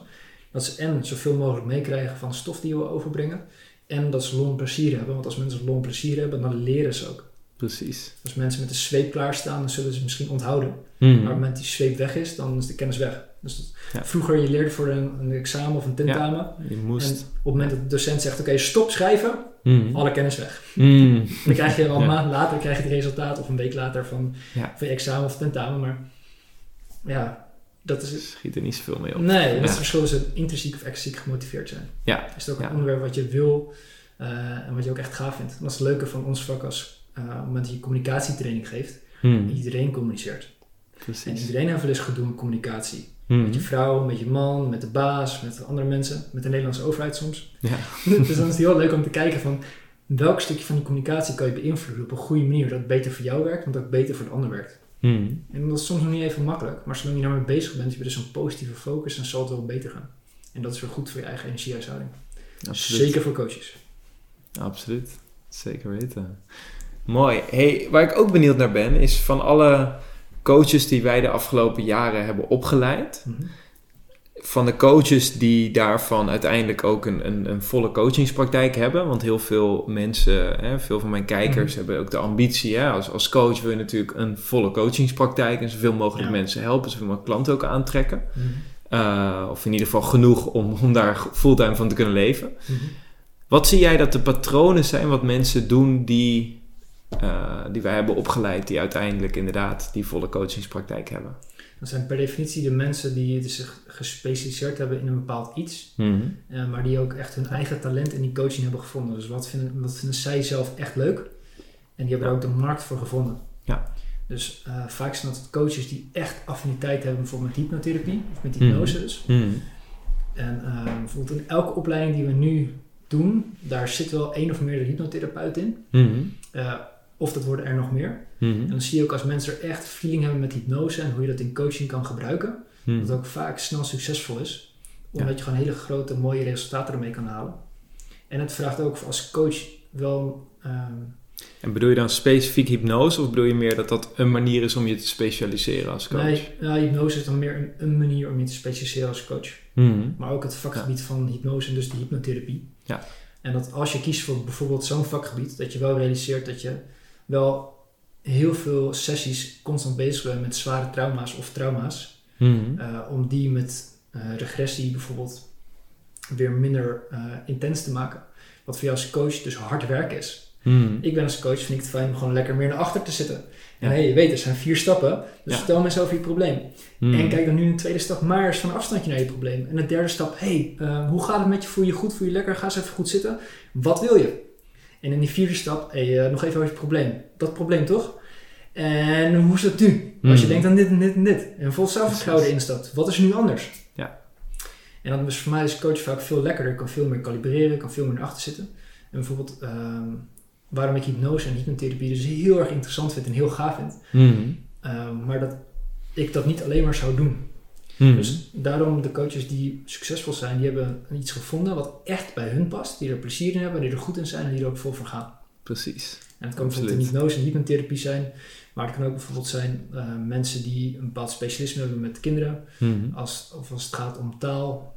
Dat ze en zoveel mogelijk meekrijgen van stof die je wil overbrengen. En dat ze en plezier hebben. Want als mensen en plezier hebben, dan leren ze ook. Precies. Als mensen met de zweep klaarstaan, dan zullen ze misschien onthouden. Mhm. Maar op het moment die zweep weg is, dan is de kennis weg. Dus dat- Ja. vroeger je leerde voor een, een examen of een tentamen. Je En moest. op het moment dat de docent zegt, oké, stop schrijven, Mhm. alle kennis weg. En dan krijg je wel een Ja. maand later krijg je het resultaat, of een week later van, van je examen of tentamen. Maar ja, dat is... Schiet er niet zoveel mee op. Nee, dat is het verschil tussen intrinsiek of extrinsiek gemotiveerd zijn. Ja. Is het ook een onderwerp wat je wil eh, en wat je ook echt gaaf vindt. En dat is het leuke van ons vak als eh, op het moment dat je communicatietraining geeft. Mhm. Iedereen communiceert. En Precies. iedereen heeft wel eens gedoe communicatie. Mhm. Met je vrouw, met je man, met de baas, met andere mensen, met de Nederlandse overheid soms. Ja. dus dan is het heel leuk om te kijken van welk stukje van die communicatie kan je beïnvloeden op een goede manier, dat het beter voor jou werkt, want ook beter voor de ander werkt. Mhm. En dat is soms nog niet even makkelijk, maar zolang je daarmee bezig bent, heb je dus een positieve focus en zal het wel beter gaan. En dat is weer goed voor je eigen energiehuishouding. Absoluut. Zeker voor coaches. Absoluut. Zeker weten. Mooi. Hey, waar ik ook benieuwd naar ben, is van alle coaches die wij de afgelopen jaren hebben opgeleid. Mhm. Van de coaches die daarvan uiteindelijk ook een, een, een volle coachingspraktijk hebben. Want heel veel mensen, hè, veel van mijn kijkers Mhm. hebben ook de ambitie. Hè, als, als coach wil je natuurlijk een volle coachingspraktijk en zoveel mogelijk Ja. mensen helpen, zoveel mogelijk klanten ook aantrekken. Mhm. Uh, of in ieder geval genoeg om, om daar fulltime van te kunnen leven. Wat zie jij dat de patronen zijn wat mensen doen die, uh, die wij hebben opgeleid, die uiteindelijk inderdaad die volle coachingspraktijk hebben? Dat zijn per definitie de mensen die zich gespecialiseerd hebben in een bepaald iets, Mhm. eh, maar die ook echt hun eigen talent in die coaching hebben gevonden. Dus wat vinden, wat vinden zij zelf echt leuk? En die hebben er ook de markt voor gevonden. Ja. Dus eh, vaak zijn dat coaches die echt affiniteit hebben bijvoorbeeld met hypnotherapie of met Mhm. hypnose dus. Mhm. En eh, bijvoorbeeld in elke opleiding die we nu doen, daar zit wel één of meer hypnotherapeut in. Eh, of dat worden er nog meer. Mhm. En dan zie je ook als mensen er echt feeling hebben met hypnose en hoe je dat in coaching kan gebruiken, Mhm. dat het ook vaak snel succesvol is. Omdat je gewoon hele grote, mooie resultaten ermee kan halen. En het vraagt ook als coach wel. ehm, En bedoel je dan specifiek hypnose of bedoel je meer dat dat een manier is om je te specialiseren als coach? nee, hypnose is dan meer een, een manier om je te specialiseren als coach. Mhm. Maar ook het vakgebied van hypnose en dus de hypnotherapie. Ja. En dat als je kiest voor bijvoorbeeld zo'n vakgebied, dat je wel realiseert dat je wel heel veel sessies constant bezig bent met zware trauma's of trauma's. Mhm. eh, om die met eh, regressie bijvoorbeeld weer minder eh, intens te maken. Wat voor jou als coach dus hard werk is. Mhm. Ik ben als coach, vind ik het fijn om gewoon lekker meer naar achter te zitten. Ja. En hey, je weet, er zijn vier stappen. Dus Ja. vertel over je probleem. Mhm. En kijk dan nu in de tweede stap maar eens van een afstandje naar je probleem. En de derde stap, hey, hoe gaat het met je? Voel je je goed? Voel je lekker? Ga eens even goed zitten. Wat wil je? En in die vierde stap, hey, eh, nog even over je probleem. Dat probleem toch? En hoe is dat nu? Als je Mhm. denkt aan dit en dit en dit. En vol zelfvertrouwen Precies. erin stapt. Wat is er nu anders? Ja. En dan is voor mij als coach vaak veel lekkerder. Ik kan veel meer kalibreren, ik kan veel meer naar achter zitten. En bijvoorbeeld, ehm, waarom ik hypnose en hypnotherapie dus heel erg interessant vind en heel gaaf vind. Mhm. Ehm, maar dat ik dat niet alleen maar zou doen. Mhm. Dus daarom de coaches die succesvol zijn, die hebben iets gevonden wat echt bij hun past. Die er plezier in hebben, die er goed in zijn en die er ook vol voor gaan. Precies. En het kan Absoluut. bijvoorbeeld in hypnose en hypnotherapie zijn. Maar het kan ook bijvoorbeeld zijn eh, mensen die een bepaald specialisme hebben met kinderen. Mhm. Als, of als het gaat om taal.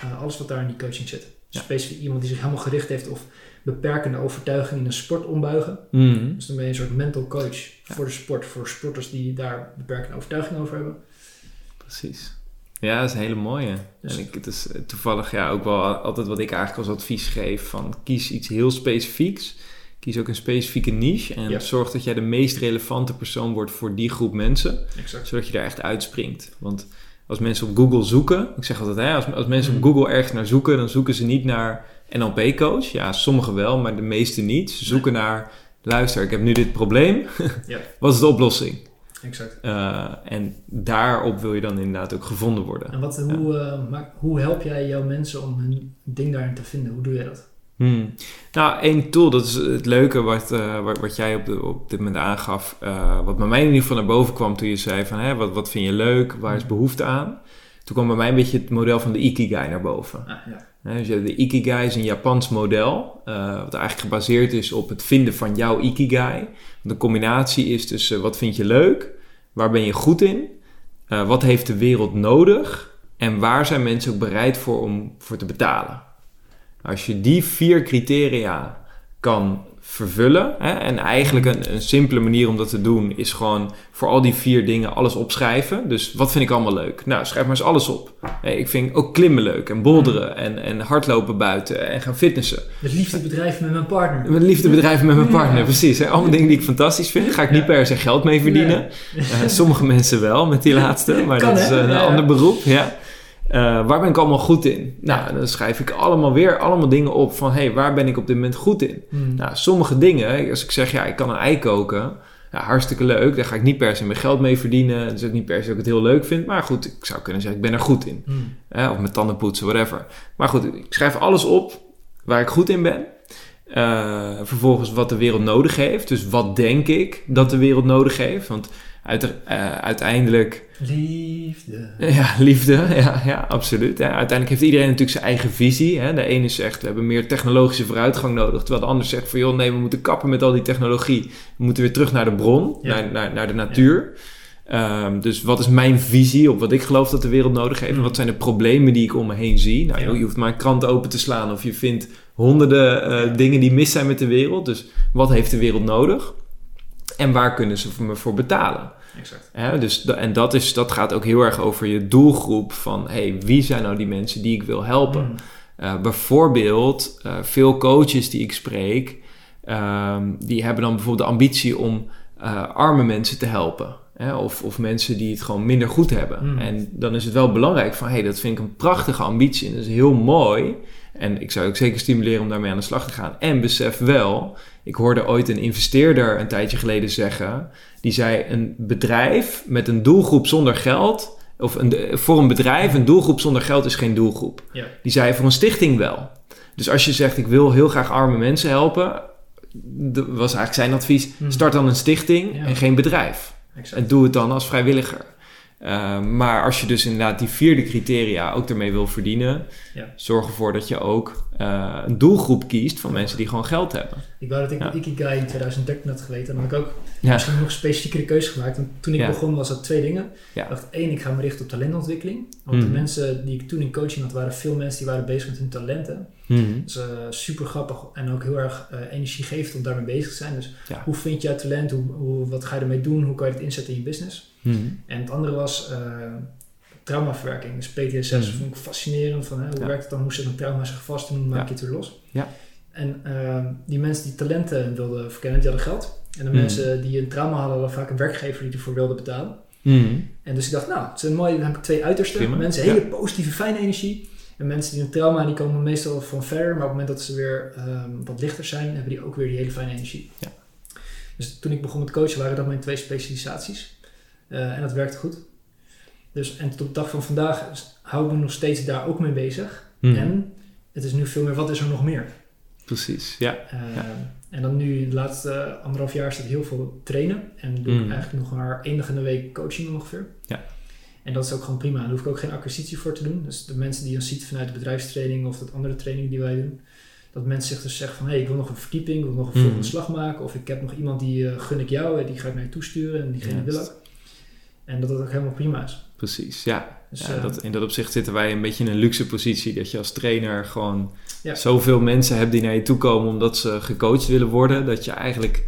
eh, alles wat daar in die coaching zit. Specifiek iemand die zich helemaal gericht heeft op beperkende overtuigingen in een sport ombuigen. Mhm. Dus dan ben je een soort mental coach voor de sport, voor sporters die daar beperkende overtuigingen over hebben. Precies. Ja, dat is een hele mooie. Dus- en ik, het is toevallig ja, ook wel altijd wat ik eigenlijk als advies geef: van kies iets heel specifieks. Kies ook een specifieke niche en Ja. zorg dat jij de meest relevante persoon wordt voor die groep mensen, Exact. zodat je daar echt uitspringt. Want als mensen op Google zoeken, ik zeg altijd, hè, als, als mensen op Mhm. Google ergens naar zoeken, dan zoeken ze niet naar NLP-coach. Ja, sommigen wel, maar de meeste niet. Ze zoeken naar, luister, ik heb nu dit probleem. Ja. Wat is de oplossing? Exact. Uh, en daarop wil je dan inderdaad ook gevonden worden. En wat, hoe, uh, maak, hoe help jij jouw mensen om hun ding daarin te vinden? Hoe doe jij dat? Hmm. Nou, één tool, dat is het leuke wat, uh, wat, wat, jij op, de, op dit moment aangaf. Uh, wat bij mij in ieder geval naar boven kwam toen je zei van, hè, wat, wat vind je leuk? Waar is behoefte aan? Toen kwam bij mij een beetje het model van de Ikigai naar boven. Ah, ja. Hè, dus de Ikigai is een Japans model, uh, wat eigenlijk gebaseerd is op het vinden van jouw Ikigai. De combinatie is tussen wat vind je leuk, waar ben je goed in, uh, wat heeft de wereld nodig? En waar zijn mensen ook bereid voor om voor te betalen. Als je die vier criteria kan vervullen, hè, en eigenlijk een, een simpele manier om dat te doen is gewoon voor al die vier dingen alles opschrijven. Dus wat vind ik allemaal leuk? Nou, schrijf maar eens alles op. Hey, ik vind ook klimmen leuk en bolderen en, en hardlopen buiten en gaan fitnessen. Het liefde bedrijven met mijn partner. Met liefde bedrijven met mijn partner, Ja. precies. Hè? Allemaal dingen die ik fantastisch vind. Ga ik niet per se geld mee verdienen. Nee. Eh, sommige mensen wel met die laatste, maar Kan, dat is een Ja. ander beroep. Ja. Eh, waar ben ik allemaal goed in? Nou, dan schrijf ik allemaal weer allemaal dingen op van... hé, hey, waar ben ik op dit moment goed in? Hmm. Nou, sommige dingen, als ik zeg, ja, ik kan een ei koken... Ja, hartstikke leuk. Daar ga ik niet per se mijn geld mee verdienen. Is ook niet per se dat ik het heel leuk vind. Maar goed, ik zou kunnen zeggen, ik ben er goed in. Hè, of met tanden poetsen, whatever. Maar goed, ik schrijf alles op waar ik goed in ben. Eh, vervolgens wat de wereld nodig heeft. Dus wat denk ik dat de wereld nodig heeft. Want uite- eh, uiteindelijk... Liefde. Ja, liefde. Ja, ja absoluut. Ja, uiteindelijk heeft iedereen natuurlijk zijn eigen visie. Hè. De ene zegt, we hebben meer technologische vooruitgang nodig. Terwijl de ander zegt van, joh, nee, we moeten kappen met al die technologie. We moeten weer terug naar de bron, Ja. naar, naar, naar de natuur. Ehm, dus wat is mijn visie op wat ik geloof dat de wereld nodig heeft? En wat zijn de problemen die ik om me heen zie? Nou, Ja. je hoeft maar een krant open te slaan of je vindt honderden eh, dingen die mis zijn met de wereld. Dus wat heeft de wereld nodig? En waar kunnen ze me voor betalen? Exact. Hè, dus, en dat, is, dat gaat ook heel erg over je doelgroep van hey, wie zijn nou die mensen die ik wil helpen? Hmm. Eh, bijvoorbeeld, eh, veel coaches die ik spreek, ehm, die hebben dan bijvoorbeeld de ambitie om eh, arme mensen te helpen. Hè? Of, of mensen die het gewoon minder goed hebben. Mm. En dan is het wel belangrijk van, hé, hey, dat vind ik een prachtige ambitie en dat is heel mooi. En ik zou ook zeker stimuleren om daarmee aan de slag te gaan. En besef wel, ik hoorde ooit een investeerder een tijdje geleden zeggen, die zei een bedrijf met een doelgroep zonder geld, of een, voor een bedrijf een doelgroep zonder geld is geen doelgroep. Ja. Die zei voor een stichting wel. Dus als je zegt, ik wil heel graag arme mensen helpen, dat was eigenlijk zijn advies, Hmm. start dan een stichting Ja. en geen bedrijf. Exact. En doe het dan als vrijwilliger. Uh, maar als je dus inderdaad die vierde criteria ook ermee wil verdienen, Ja. zorg ervoor dat je ook uh, een doelgroep kiest van mensen die gewoon geld hebben. Ik wou dat ik Ja. Ikigai in 2013 had geweten. Dan had ik ook Ja, misschien nog een specifiekere keuze gemaakt. Want toen ik begon was dat twee dingen. Ik dacht, één, ik ga me richten op talentontwikkeling. Want de Mhm. mensen die ik toen in coaching had, waren veel mensen die waren bezig met hun talenten. Mhm. Dus super grappig en ook heel erg eh, energiegevend om daarmee bezig te zijn. Dus Ja. hoe vind je jouw talent? Hoe, hoe, wat ga je ermee doen? Hoe kan je het inzetten in je business? Mhm. En het andere was eh, traumaverwerking. Dus PTSS Mhm. vond ik fascinerend. Van, hè, hoe Ja. werkt het dan? Hoe zit een trauma zich vast en hoe maak je het weer los? Ja. En eh, die mensen die talenten wilden verkennen, die hadden geld. En de mensen die een trauma hadden, hadden vaak een werkgever die ervoor wilde betalen. En dus ik dacht, nou, het is een mooi, dan heb ik twee uitersten. Mensen hele positieve, fijne energie. En mensen die een trauma, die komen meestal van verder. Maar op het moment dat ze weer ehm, wat lichter zijn, hebben die ook weer die hele fijne energie. Ja. Dus toen ik begon met coachen, waren dat mijn twee specialisaties. Eh, en dat werkte goed. Dus, en tot op de dag van vandaag hou ik me nog steeds daar ook mee bezig. Mhm. En het is nu veel meer, wat is er nog meer? Precies, ja. Eh, Ja. En dan nu, de laatste anderhalf jaar, staat heel veel trainen. En doe Mm. ik eigenlijk nog maar één dag in de week coaching ongeveer. Ja. En dat is ook gewoon prima. Daar hoef ik ook geen acquisitie voor te doen. Dus de mensen die je ziet vanuit de bedrijfstraining of dat andere training die wij doen. Dat mensen zich dus zeggen van, hé, hey, ik wil nog een verdieping, ik wil nog een Mm. volgende slag maken. Of ik heb nog iemand die eh, gun ik jou en die ga ik naar je toesturen en diegene wil ook. En dat dat ook helemaal prima is. Precies, ja. Dus, ja, dat, in dat opzicht zitten wij een beetje in een luxe positie. Dat je als trainer gewoon ja. zoveel mensen hebt die naar je toe komen omdat ze gecoacht willen worden. Dat je eigenlijk.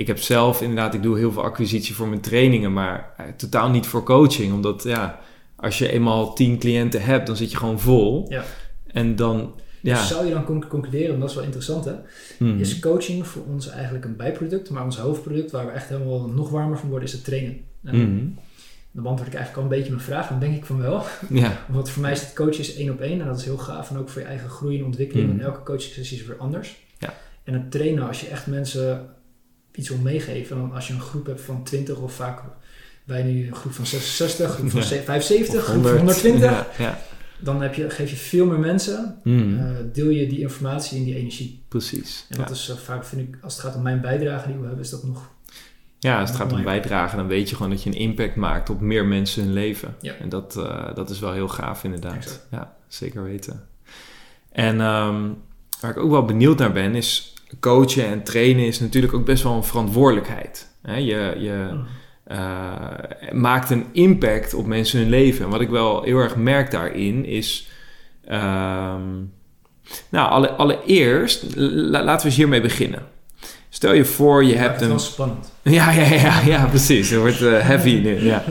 Ik heb zelf inderdaad, ik doe heel veel acquisitie voor mijn trainingen, maar totaal niet voor coaching. Omdat ja, als je eenmaal tien cliënten hebt, dan zit je gewoon vol. Ja. En dan ja. Dus zou je dan concluderen, en dat is wel interessant hè, mhm. is coaching voor ons eigenlijk een bijproduct, maar ons hoofdproduct waar we echt helemaal nog warmer van worden is het trainen. En mm. Dan beantwoord ik eigenlijk al een beetje mijn vraag, dan denk ik van wel. Ja. Want voor mij is het coachen is één op één en dat is heel gaaf en ook voor je eigen groei en ontwikkeling. Mm. En elke coaching sessie is weer anders. Ja. En het trainen, als je echt mensen iets wil meegeven, dan als je een groep hebt van 20 of vaak wij nu een groep van 66, een groep van 75, een groep van 120. Ja dan heb je, geef je veel meer mensen, mm. uh, deel je die informatie en die energie. Precies. En dat is uh, vaak, vind ik, als het gaat om mijn bijdrage die we hebben, is dat nog. Ja, als het gaat om bijdragen, dan weet je gewoon dat je een impact maakt op meer mensen hun leven. Ja. En dat, uh, dat is wel heel gaaf, inderdaad. Exact. Ja, zeker weten. En um, waar ik ook wel benieuwd naar ben, is coachen en trainen is natuurlijk ook best wel een verantwoordelijkheid. Hè? Je, je, mm uh, maakt een impact op mensen hun leven. En wat ik wel heel erg merk daarin is. Ehm, nou, alle, allereerst, laten we eens hiermee beginnen. Stel je voor, je hebt een. spannend. Ja, ja, ja, ja, precies. Het wordt uh, heavy nu. Ja.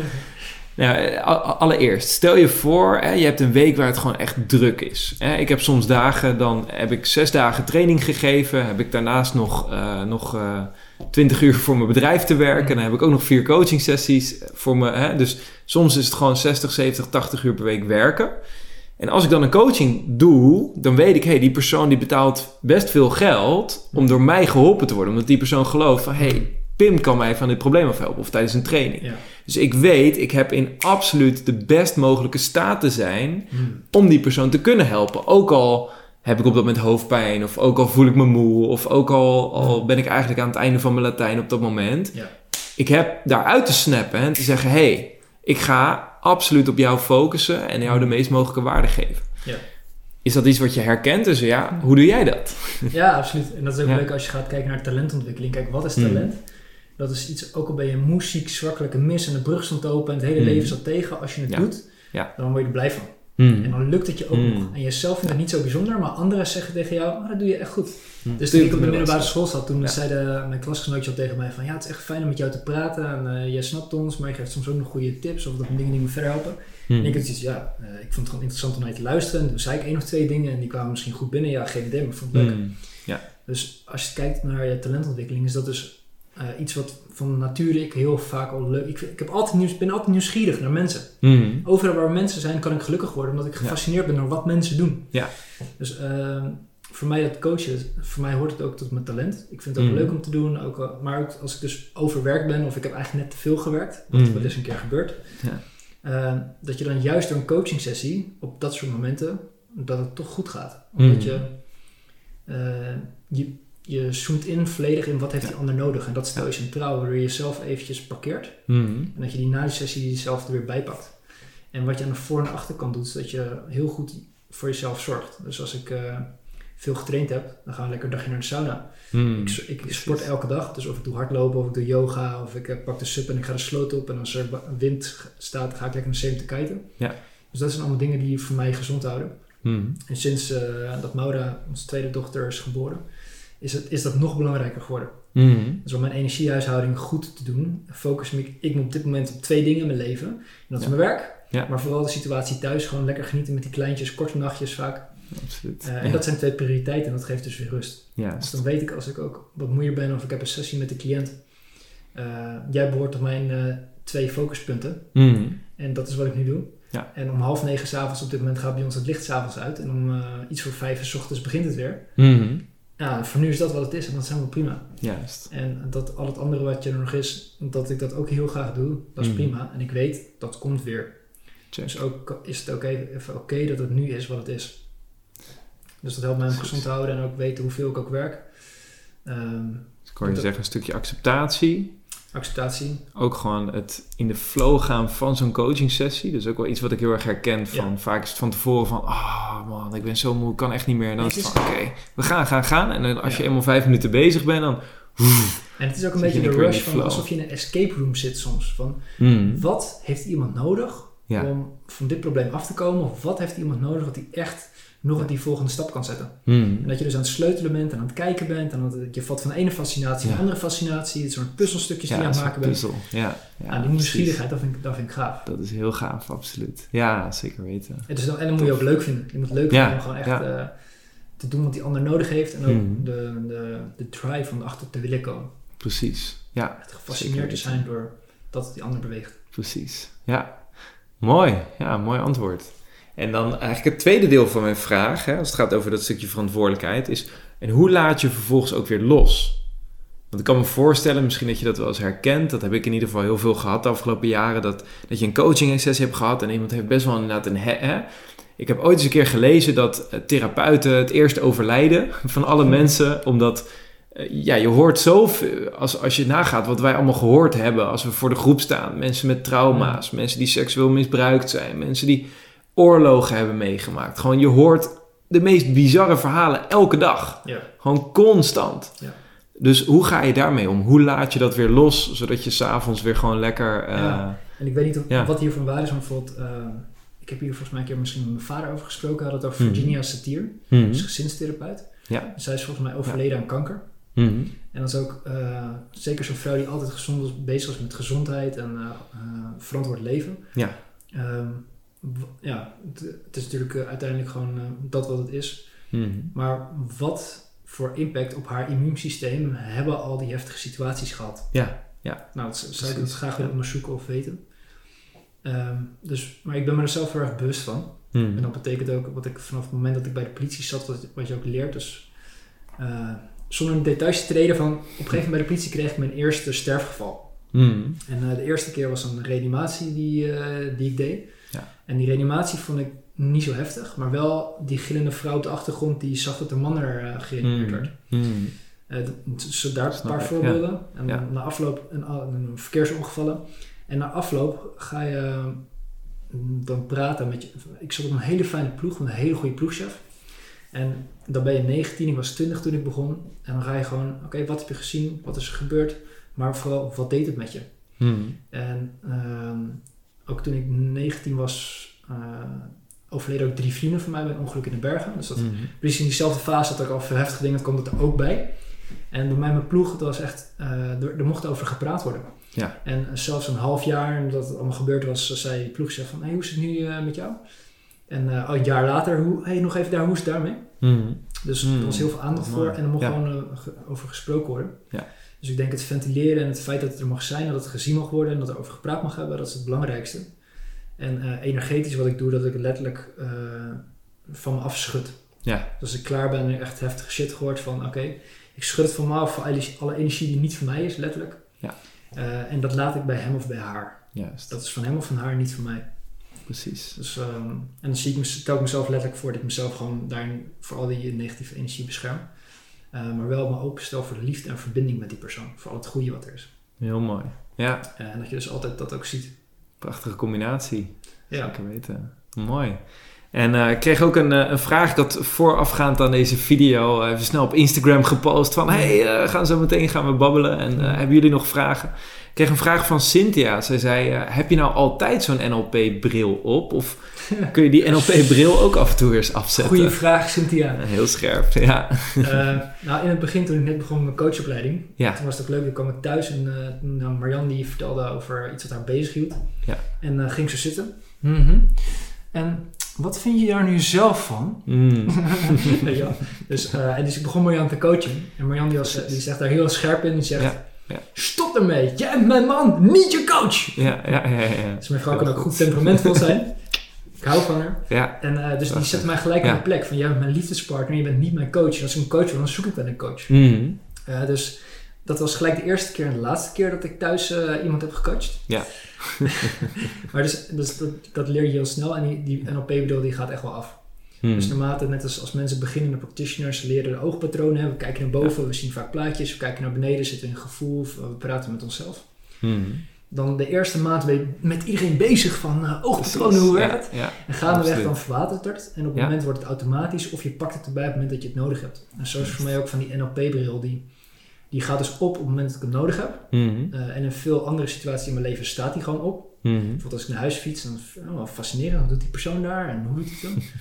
Nou, allereerst, stel je voor, hè, je hebt een week waar het gewoon echt druk is. Hè. Ik heb soms dagen, dan heb ik zes dagen training gegeven. Heb ik daarnaast nog, uh, nog uh, 20 uur voor mijn bedrijf te werken. En dan heb ik ook nog vier coaching sessies voor me. Hè? Dus soms is het gewoon 60, 70, 80 uur per week werken. En als ik dan een coaching doe, dan weet ik, hey, die persoon die betaalt best veel geld om door mij geholpen te worden. Omdat die persoon gelooft van, hey, Pim kan mij van dit probleem afhelpen of tijdens een training. Ja. Dus ik weet, ik heb in absoluut de best mogelijke staat te zijn hmm. om die persoon te kunnen helpen. Ook al heb ik op dat moment hoofdpijn, of ook al voel ik me moe, of ook al, al ben ik eigenlijk aan het einde van mijn Latijn op dat moment. Ja. Ik heb daaruit te snappen en te zeggen: hé, hey, ik ga absoluut op jou focussen en jou de meest mogelijke waarde geven. Ja. Is dat iets wat je herkent? Dus ja, hoe doe jij dat? Ja, absoluut. En dat is ook leuk als je gaat kijken naar talentontwikkeling. Kijk, wat is hmm. Dat is iets, ook al ben je moe, ziek, zwakkelijke mis en de brug stond open en het hele hmm. leven zat tegen. Als je het doet, dan word je er blij van. Hmm. En dan lukt het je ook hmm. nog. En jezelf vindt het niet zo bijzonder, maar anderen zeggen tegen jou, oh, dat doe je echt goed. Dus toen ik op de middelbare school zat, toen ja. zeiden mijn klasgenootjes al tegen mij van, ja, het is echt fijn om met jou te praten. En uh, jij snapt ons, maar je geeft soms ook nog goede tips of dat dingen die me verder helpen. En ik had iets, ja, uh, ik vond het gewoon interessant om naar je te luisteren. En toen zei ik één of twee dingen en die kwamen misschien goed binnen. Ja, geen idee, maar ik vond het leuk. Ja. Dus als je kijkt naar je talentontwikkeling, is dat dus uh, iets wat van nature ik heel vaak al leuk... Ik, ik heb altijd nieuws, ben altijd nieuwsgierig naar mensen. Mm. Overal waar mensen zijn kan ik gelukkig worden, omdat ik gefascineerd ben door wat mensen doen. Ja. Dus uh, voor mij dat coachen, voor mij hoort het ook tot mijn talent. Ik vind het ook mm. leuk om te doen, ook, maar ook als ik dus overwerkt ben of ik heb eigenlijk net te veel gewerkt, wat mm. wel eens een keer gebeurt. Ja. Uh, dat je dan juist door een coaching sessie op dat soort momenten, dat het toch goed gaat. Omdat je, uh, je je zoomt in volledig in wat heeft die ander nodig. En dat stel je centraal, waardoor je jezelf eventjes parkeert. Mhm. En dat je die na die sessie jezelf er weer bijpakt. En wat je aan de voor- en achterkant doet, is dat je heel goed voor jezelf zorgt. Dus als ik uh, veel getraind heb, dan ga ik lekker een dagje naar de sauna. Mhm. Ik, ik, sport elke dag, dus of ik doe hardlopen, of ik doe yoga, of ik uh, pak de sub en ik ga de sloot op. En als er wind staat, ga ik lekker naar de kiten. Ja. Dus dat zijn allemaal dingen die voor mij gezond houden. Mhm. En sinds uh, dat Maura, onze tweede dochter, is geboren, is, het, is dat nog belangrijker geworden. Mm Dus om mijn energiehuishouding goed te doen, focus ik, ik me op dit moment op twee dingen in mijn leven. En dat is mijn werk, maar vooral de situatie thuis. Gewoon lekker genieten met die kleintjes, korte nachtjes vaak. Absoluut. Uh, en dat zijn twee prioriteiten en dat geeft dus weer rust. Dus dan weet ik als ik ook wat moeier ben of ik heb een sessie met de cliënt. Uh, jij behoort tot mijn uh, twee focuspunten. Mm En dat is wat ik nu doe. Ja. En om half negen s'avonds op dit moment gaat bij ons het licht s'avonds uit. En om iets voor vijf s ochtends begint het weer. Mm ja, voor nu is dat wat het is en dat is helemaal prima. Juist. En dat al het andere wat je er nog is, dat ik dat ook heel graag doe, dat is mhm. prima. En ik weet, dat komt weer. Dus ook is het even oké dat het nu is wat het is. Dus dat helpt mij om gezond te houden en ook weten hoeveel ik ook werk. Um, dus kan je zeggen, een stukje acceptatie acceptatie. Ook gewoon het in de flow gaan van zo'n coaching sessie. Dus ook wel iets wat ik heel erg herken van vaak is het van tevoren van ah oh man, ik ben zo moe, ik kan echt niet meer. En dan is het van oké, we gaan, gaan, gaan. En dan als je eenmaal vijf minuten bezig bent, dan. en het is ook een beetje de rush van alsof je in een escape room zit soms. Van hmm. wat heeft iemand nodig om van dit probleem af te komen? Of wat heeft iemand nodig dat hij echt nog die volgende stap kan zetten? Hmm. En dat je dus aan het sleutelen bent en aan het kijken bent. En dat je valt van de ene fascinatie naar de andere fascinatie. Het soort puzzelstukjes die je aan het maken bent. puzzel. Ja, ja, die nieuwsgierigheid, dat vind, ik, dat vind ik gaaf. Dat is heel gaaf, absoluut. Ja, zeker weten. En, dus dan, en dan moet je ook leuk vinden. Je moet leuk vinden om gewoon echt uh, te doen wat die ander nodig heeft. En ook hmm. de, de, de drive om erachter te willen komen. Precies, ja. Echt gefascineerd te zijn door dat die ander beweegt. Precies, ja. Mooi, ja, mooi antwoord. En dan eigenlijk het tweede deel van mijn vraag, hè, als het gaat over dat stukje verantwoordelijkheid, is: en hoe laat je vervolgens ook weer los? Want ik kan me voorstellen, misschien dat je dat wel eens herkent. Dat heb ik in ieder geval heel veel gehad de afgelopen jaren. Dat, dat je een coaching sessie hebt gehad en iemand heeft best wel inderdaad een... Hè, ik heb ooit eens een keer gelezen dat eh, therapeuten het eerst overlijden van alle mensen. Omdat eh, ja, je hoort zoveel, als, als je nagaat wat wij allemaal gehoord hebben als we voor de groep staan. Mensen met trauma's, mensen die seksueel misbruikt zijn, mensen die oorlogen hebben meegemaakt. Gewoon, je hoort de meest bizarre verhalen elke dag. Ja. Gewoon constant. Ja. Dus hoe ga je daarmee om? Hoe laat je dat weer los, zodat je s'avonds weer gewoon lekker... Uh, ja. En ik weet niet of, ja. wat hiervan waar is, maar bijvoorbeeld... Uh, ik heb hier volgens mij een keer misschien met mijn vader over gesproken. Had het over mhm. Virginia Satir. Mm -hmm. gezinstherapeut. Ja. Zij is volgens mij overleden aan kanker. Mm En dat is ook uh, zeker zo'n vrouw die altijd gezond was, bezig was met gezondheid en verantwoord leven. Ja. Um, ja, het, is natuurlijk uh, uiteindelijk gewoon uh, dat wat het is. Mm. Maar wat voor impact op haar immuunsysteem hebben al die heftige situaties gehad? Ja, ja. Nou, dat zou ik het graag willen onderzoeken of weten. Um, dus, maar ik ben me er zelf heel erg bewust van. Mm. En dat betekent ook, wat ik vanaf het moment dat ik bij de politie zat, wat, wat je ook leert, dus uh, zonder in details te treden van, op een gegeven moment bij de politie kreeg ik mijn eerste sterfgeval. Mm. En de eerste keer was een reanimatie die, die ik deed. En die reanimatie vond ik niet zo heftig, maar wel die gillende vrouw op de achtergrond die zag dat de man er uh, gereanimeerd werd. Mm. Uh, dus daar een paar voorbeelden. En ja. na afloop een, een, verkeersongevallen. En na afloop ga je mm, dan praten met je. Ik zat op een hele fijne ploeg, met een hele goede ploegchef. En dan ben je 19, ik was 20 toen ik begon. En dan ga je gewoon, oké, wat heb je gezien? Wat is er gebeurd? Maar vooral, wat deed het met je? Mm. En uh, ook toen ik 19 was, uh, overleden ook drie vrienden van mij bij een ongeluk in de bergen. Dus dat, mm -hmm. precies in diezelfde fase dat ik al veel heftige dingen, dat kwam er ook bij. En bij mij mijn ploeg, dat was echt, uh, er, er, mocht over gepraat worden. Ja. En zelfs een half jaar dat het allemaal gebeurd was, zei de ploegchef van, hey, hoe is het nu uh, met jou? En uh, een jaar later, hoe, hey, nog even daar, hoe is het daarmee? Mm. Dus er was heel veel aandacht voor en er mocht ja. gewoon over gesproken worden. Ja. Dus ik denk het ventileren en het feit dat het er mag zijn, dat het gezien mag worden en dat er over gepraat mag hebben, dat is het belangrijkste. En uh, energetisch wat ik doe, dat ik letterlijk uh, van me afschud. Ja. Dus als ik klaar ben en echt heftige shit gehoord van oké, okay, ik schud het van me af, alle, alle energie die niet van mij is, letterlijk. Ja. Uh, en dat laat ik bij hem of bij haar. Juist. Dat is van hem of van haar, niet van mij. Precies. Dus, um, en dan zie ik, stel ik mezelf letterlijk voor dat ik mezelf gewoon daarin voor al die negatieve energie bescherm. Uh, maar wel me openstel voor de liefde en verbinding met die persoon. Voor al het goede wat er is. Heel mooi. Ja. Uh, en dat je dus altijd dat ook ziet. Prachtige combinatie. Ja. Zeker weten. Mooi. En uh, ik kreeg ook een, een vraag dat voorafgaand aan deze video even snel op Instagram gepost van hey, gaan zo meteen gaan we babbelen en hebben jullie nog vragen? Ik kreeg een vraag van Cynthia. Zij zei, heb je nou altijd zo'n NLP-bril op? Of kun je die NLP-bril ook af en toe eens afzetten? Goeie vraag, Cynthia. Heel scherp, ja. Uh, nou, in het begin, toen ik net begon met mijn coachopleiding, ja. toen was het ook leuk. Toen kwam ik thuis en uh, nou, Marianne die vertelde over iets wat haar bezig hield. Ja. En uh, ging ze zitten. Mm -hmm. En wat vind je daar nu zelf van? Mm. ja. dus, en dus ik begon Marianne te coachen. En Marianne die, was, die zegt daar heel scherp in. Die zegt, ja. Ja. Stop ermee. Jij bent mijn man, niet je coach. Ja, ja, ja. ja. Dus mijn vrouw kan ook goed temperamentvol zijn. Ik hou van haar. Ja. En uh, dus die zet mij gelijk ja. aan de plek van jij bent mijn liefdespartner, je bent niet mijn coach. En als ik een coach wil, dan zoek ik wel een coach. Mm. Uh, dus dat was gelijk de eerste keer en de laatste keer dat ik thuis uh, iemand heb gecoacht. Ja. maar dus, dus dat, dat, leer je heel snel en die, die NLP-bedoel die gaat echt wel af. Mm. Dus naarmate, net als, als mensen beginnende practitioners leren de oogpatronen, we kijken naar boven, ja. we zien vaak plaatjes, we kijken naar beneden, zitten in een gevoel, we praten met onszelf. Mm. Dan de eerste maand ben je met iedereen bezig van uh, oogpatronen, hoe werkt ja, ja, En gaandeweg dan verwatert het. En op het moment wordt het automatisch of je pakt het erbij op het moment dat je het nodig hebt. En zo is voor mij ook van die NLP-bril, die, die gaat dus op op het moment dat ik hem nodig heb. Mm -hmm. uh, en in veel andere situaties in mijn leven staat die gewoon op. Mhm. Bijvoorbeeld als ik naar huis fiets, dan oh, wel fascinerend. Wat doet die persoon daar en hoe doet hij het dan?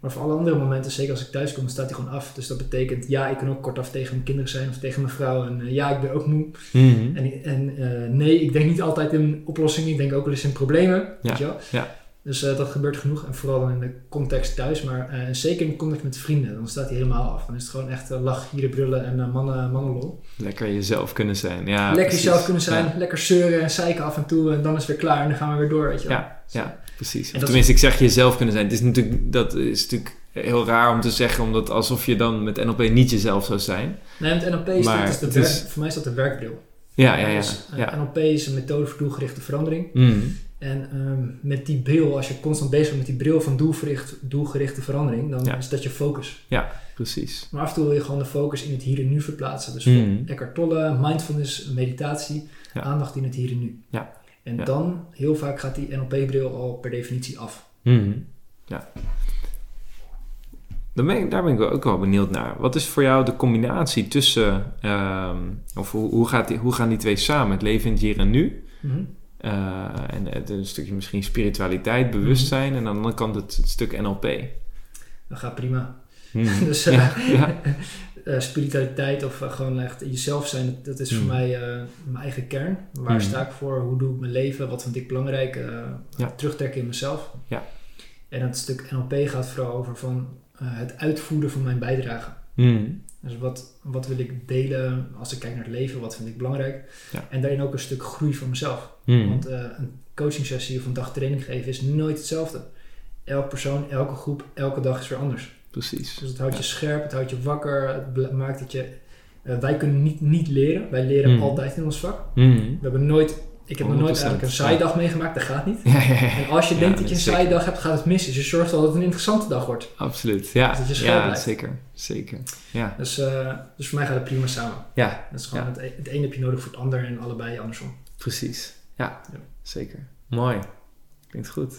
Maar voor alle andere momenten, zeker als ik thuis kom, staat hij gewoon af. Dus dat betekent, ja, ik kan ook kortaf tegen mijn kinderen zijn of tegen mijn vrouw. En eh, ja, ik ben ook moe. Mhm. En, en eh, nee, ik denk niet altijd in oplossingen. Ik denk ook wel eens in problemen. Weet je wel? ja. Dus eh, dat gebeurt genoeg. En vooral dan in de context thuis. Maar eh, zeker in de context met vrienden. Dan staat hij helemaal af. Dan is het gewoon echt eh, lach, gieren, brullen en eh, mannen, mannenlol. Lekker jezelf kunnen zijn. Ja, lekker precies. jezelf kunnen zijn. Ja, Lekker zeuren en zeiken af en toe. En dan is het weer klaar. En dan gaan we weer door. Weet je wel. Ja, ja, precies. En tenminste, ik zeg jezelf kunnen zijn. Het is natuurlijk, dat is natuurlijk heel raar om te zeggen, omdat alsof je dan met NLP niet jezelf zou zijn. Nee, met NLP is Maar dat is de werk, is- voor mij is dat de werkbril. Ja, ja, ja. Dus, ja. NLP is een methode voor doelgerichte verandering. Mhm. En ehm, met die bril, als je constant bezig bent met die bril van doelgericht, doelgerichte verandering, dan Ja. is dat je focus. Precies. Maar af en toe wil je gewoon de focus in het hier en nu verplaatsen. Dus voor Eckhart Tolle, mindfulness, meditatie, Ja. aandacht in het hier en nu. Ja. En Ja. dan, heel vaak gaat die NLP-bril al per definitie af. Mhm. Ja. Dan ben ik, daar ben ik ook wel benieuwd naar. Wat is voor jou de combinatie tussen, ehm, of hoe, hoe, gaat die, hoe gaan die twee samen? Het leven in het hier en nu. Mhm. Eh, en het, een stukje misschien spiritualiteit, bewustzijn. En aan de andere kant het, het stuk NLP. Dat gaat prima. Mhm. Dus eh, ja, ja. eh, spiritualiteit of gewoon echt jezelf zijn, dat, dat is voor Mhm. mij mijn eigen kern. Waar Mhm. sta ik voor? Hoe doe ik mijn leven? Wat vind ik belangrijk? Ja. Terugtrekken in mezelf. Ja. En het stuk NLP gaat vooral over van, het uitvoeren van mijn bijdrage. Mhm. Dus wat, wat wil ik delen als ik kijk naar het leven? Wat vind ik belangrijk? Ja. En daarin ook een stuk groei van mezelf. Mhm. Want eh, een coaching sessie of een dag training geven is nooit hetzelfde. Elke persoon, elke groep, elke dag is weer anders. Precies. Dus het houdt Ja. je scherp, het houdt je wakker, het maakt dat je... eh, wij kunnen niet, niet leren, wij leren Mhm. altijd in ons vak. We hebben nooit, ik heb nog nooit 100%, eigenlijk een saaie dag meegemaakt, dat gaat niet. Ja, ja, ja. En als je denkt dat je een saaie dag hebt, gaat het mis. Dus je zorgt al dat het een interessante dag wordt. Absoluut. Ja, Dus dat je scherp blijft. zeker. Zeker. Ja. Dus, eh, dus voor mij gaat het prima samen. ja, Dat is gewoon het, e- het een heb je nodig voor het ander en allebei andersom. precies. Ja, Ja. zeker. Mooi. Klinkt goed.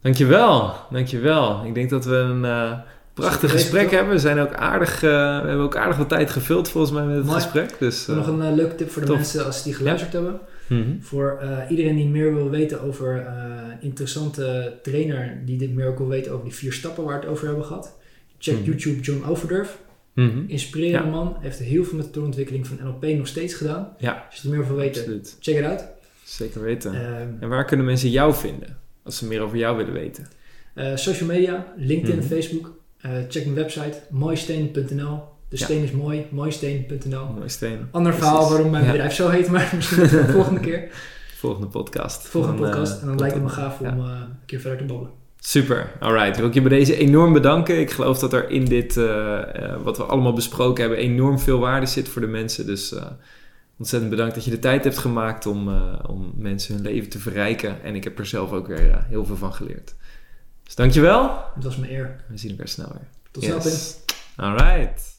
Dankjewel. Dankjewel. Ik denk dat we een eh, prachtig gesprek hebben. We, zijn ook aardig, eh, we hebben ook aardig wat tijd gevuld volgens mij met het Mooi. gesprek. Dus, nog een leuke tip voor de mensen als die geluisterd hebben. Mhm. Voor eh, iedereen die meer wil weten over eh, een interessante trainer die dit meer ook wil weten over die vier stappen waar we het over hebben gehad. Check Mhm. YouTube John Overdurf. Mhm. Inspirerende Ja. man. Heeft heel veel met de doorontwikkeling van NLP nog steeds gedaan. Ja. Als je er meer over wil weten, Absoluut. check it out. Zeker weten. Ehm, En waar kunnen mensen jou vinden? Als ze meer over jou willen weten. eh, social media, LinkedIn Mhm. Facebook. Eh, check mijn website, mooisteen.nl. De Ja. steen is mooi, mooisteen.nl. Mooi steen. Ander Precies. verhaal waarom mijn Ja. bedrijf zo heet, maar misschien de volgende keer. Volgende podcast. Volgende Dan, podcast. eh, En dan lijkt het me gaaf om eh, een keer verder te babbelen. Super, alright. Wil ik je bij deze enorm bedanken. Ik geloof dat er in dit, eh, eh, wat we allemaal besproken hebben, enorm veel waarde zit voor de mensen. Dus eh, ontzettend bedankt dat je de tijd hebt gemaakt om, eh, om mensen hun leven te verrijken. En ik heb er zelf ook weer eh, heel veel van geleerd. Dus dankjewel. Het was mijn eer. We zien elkaar snel weer. Tot snel, Pim. Alright.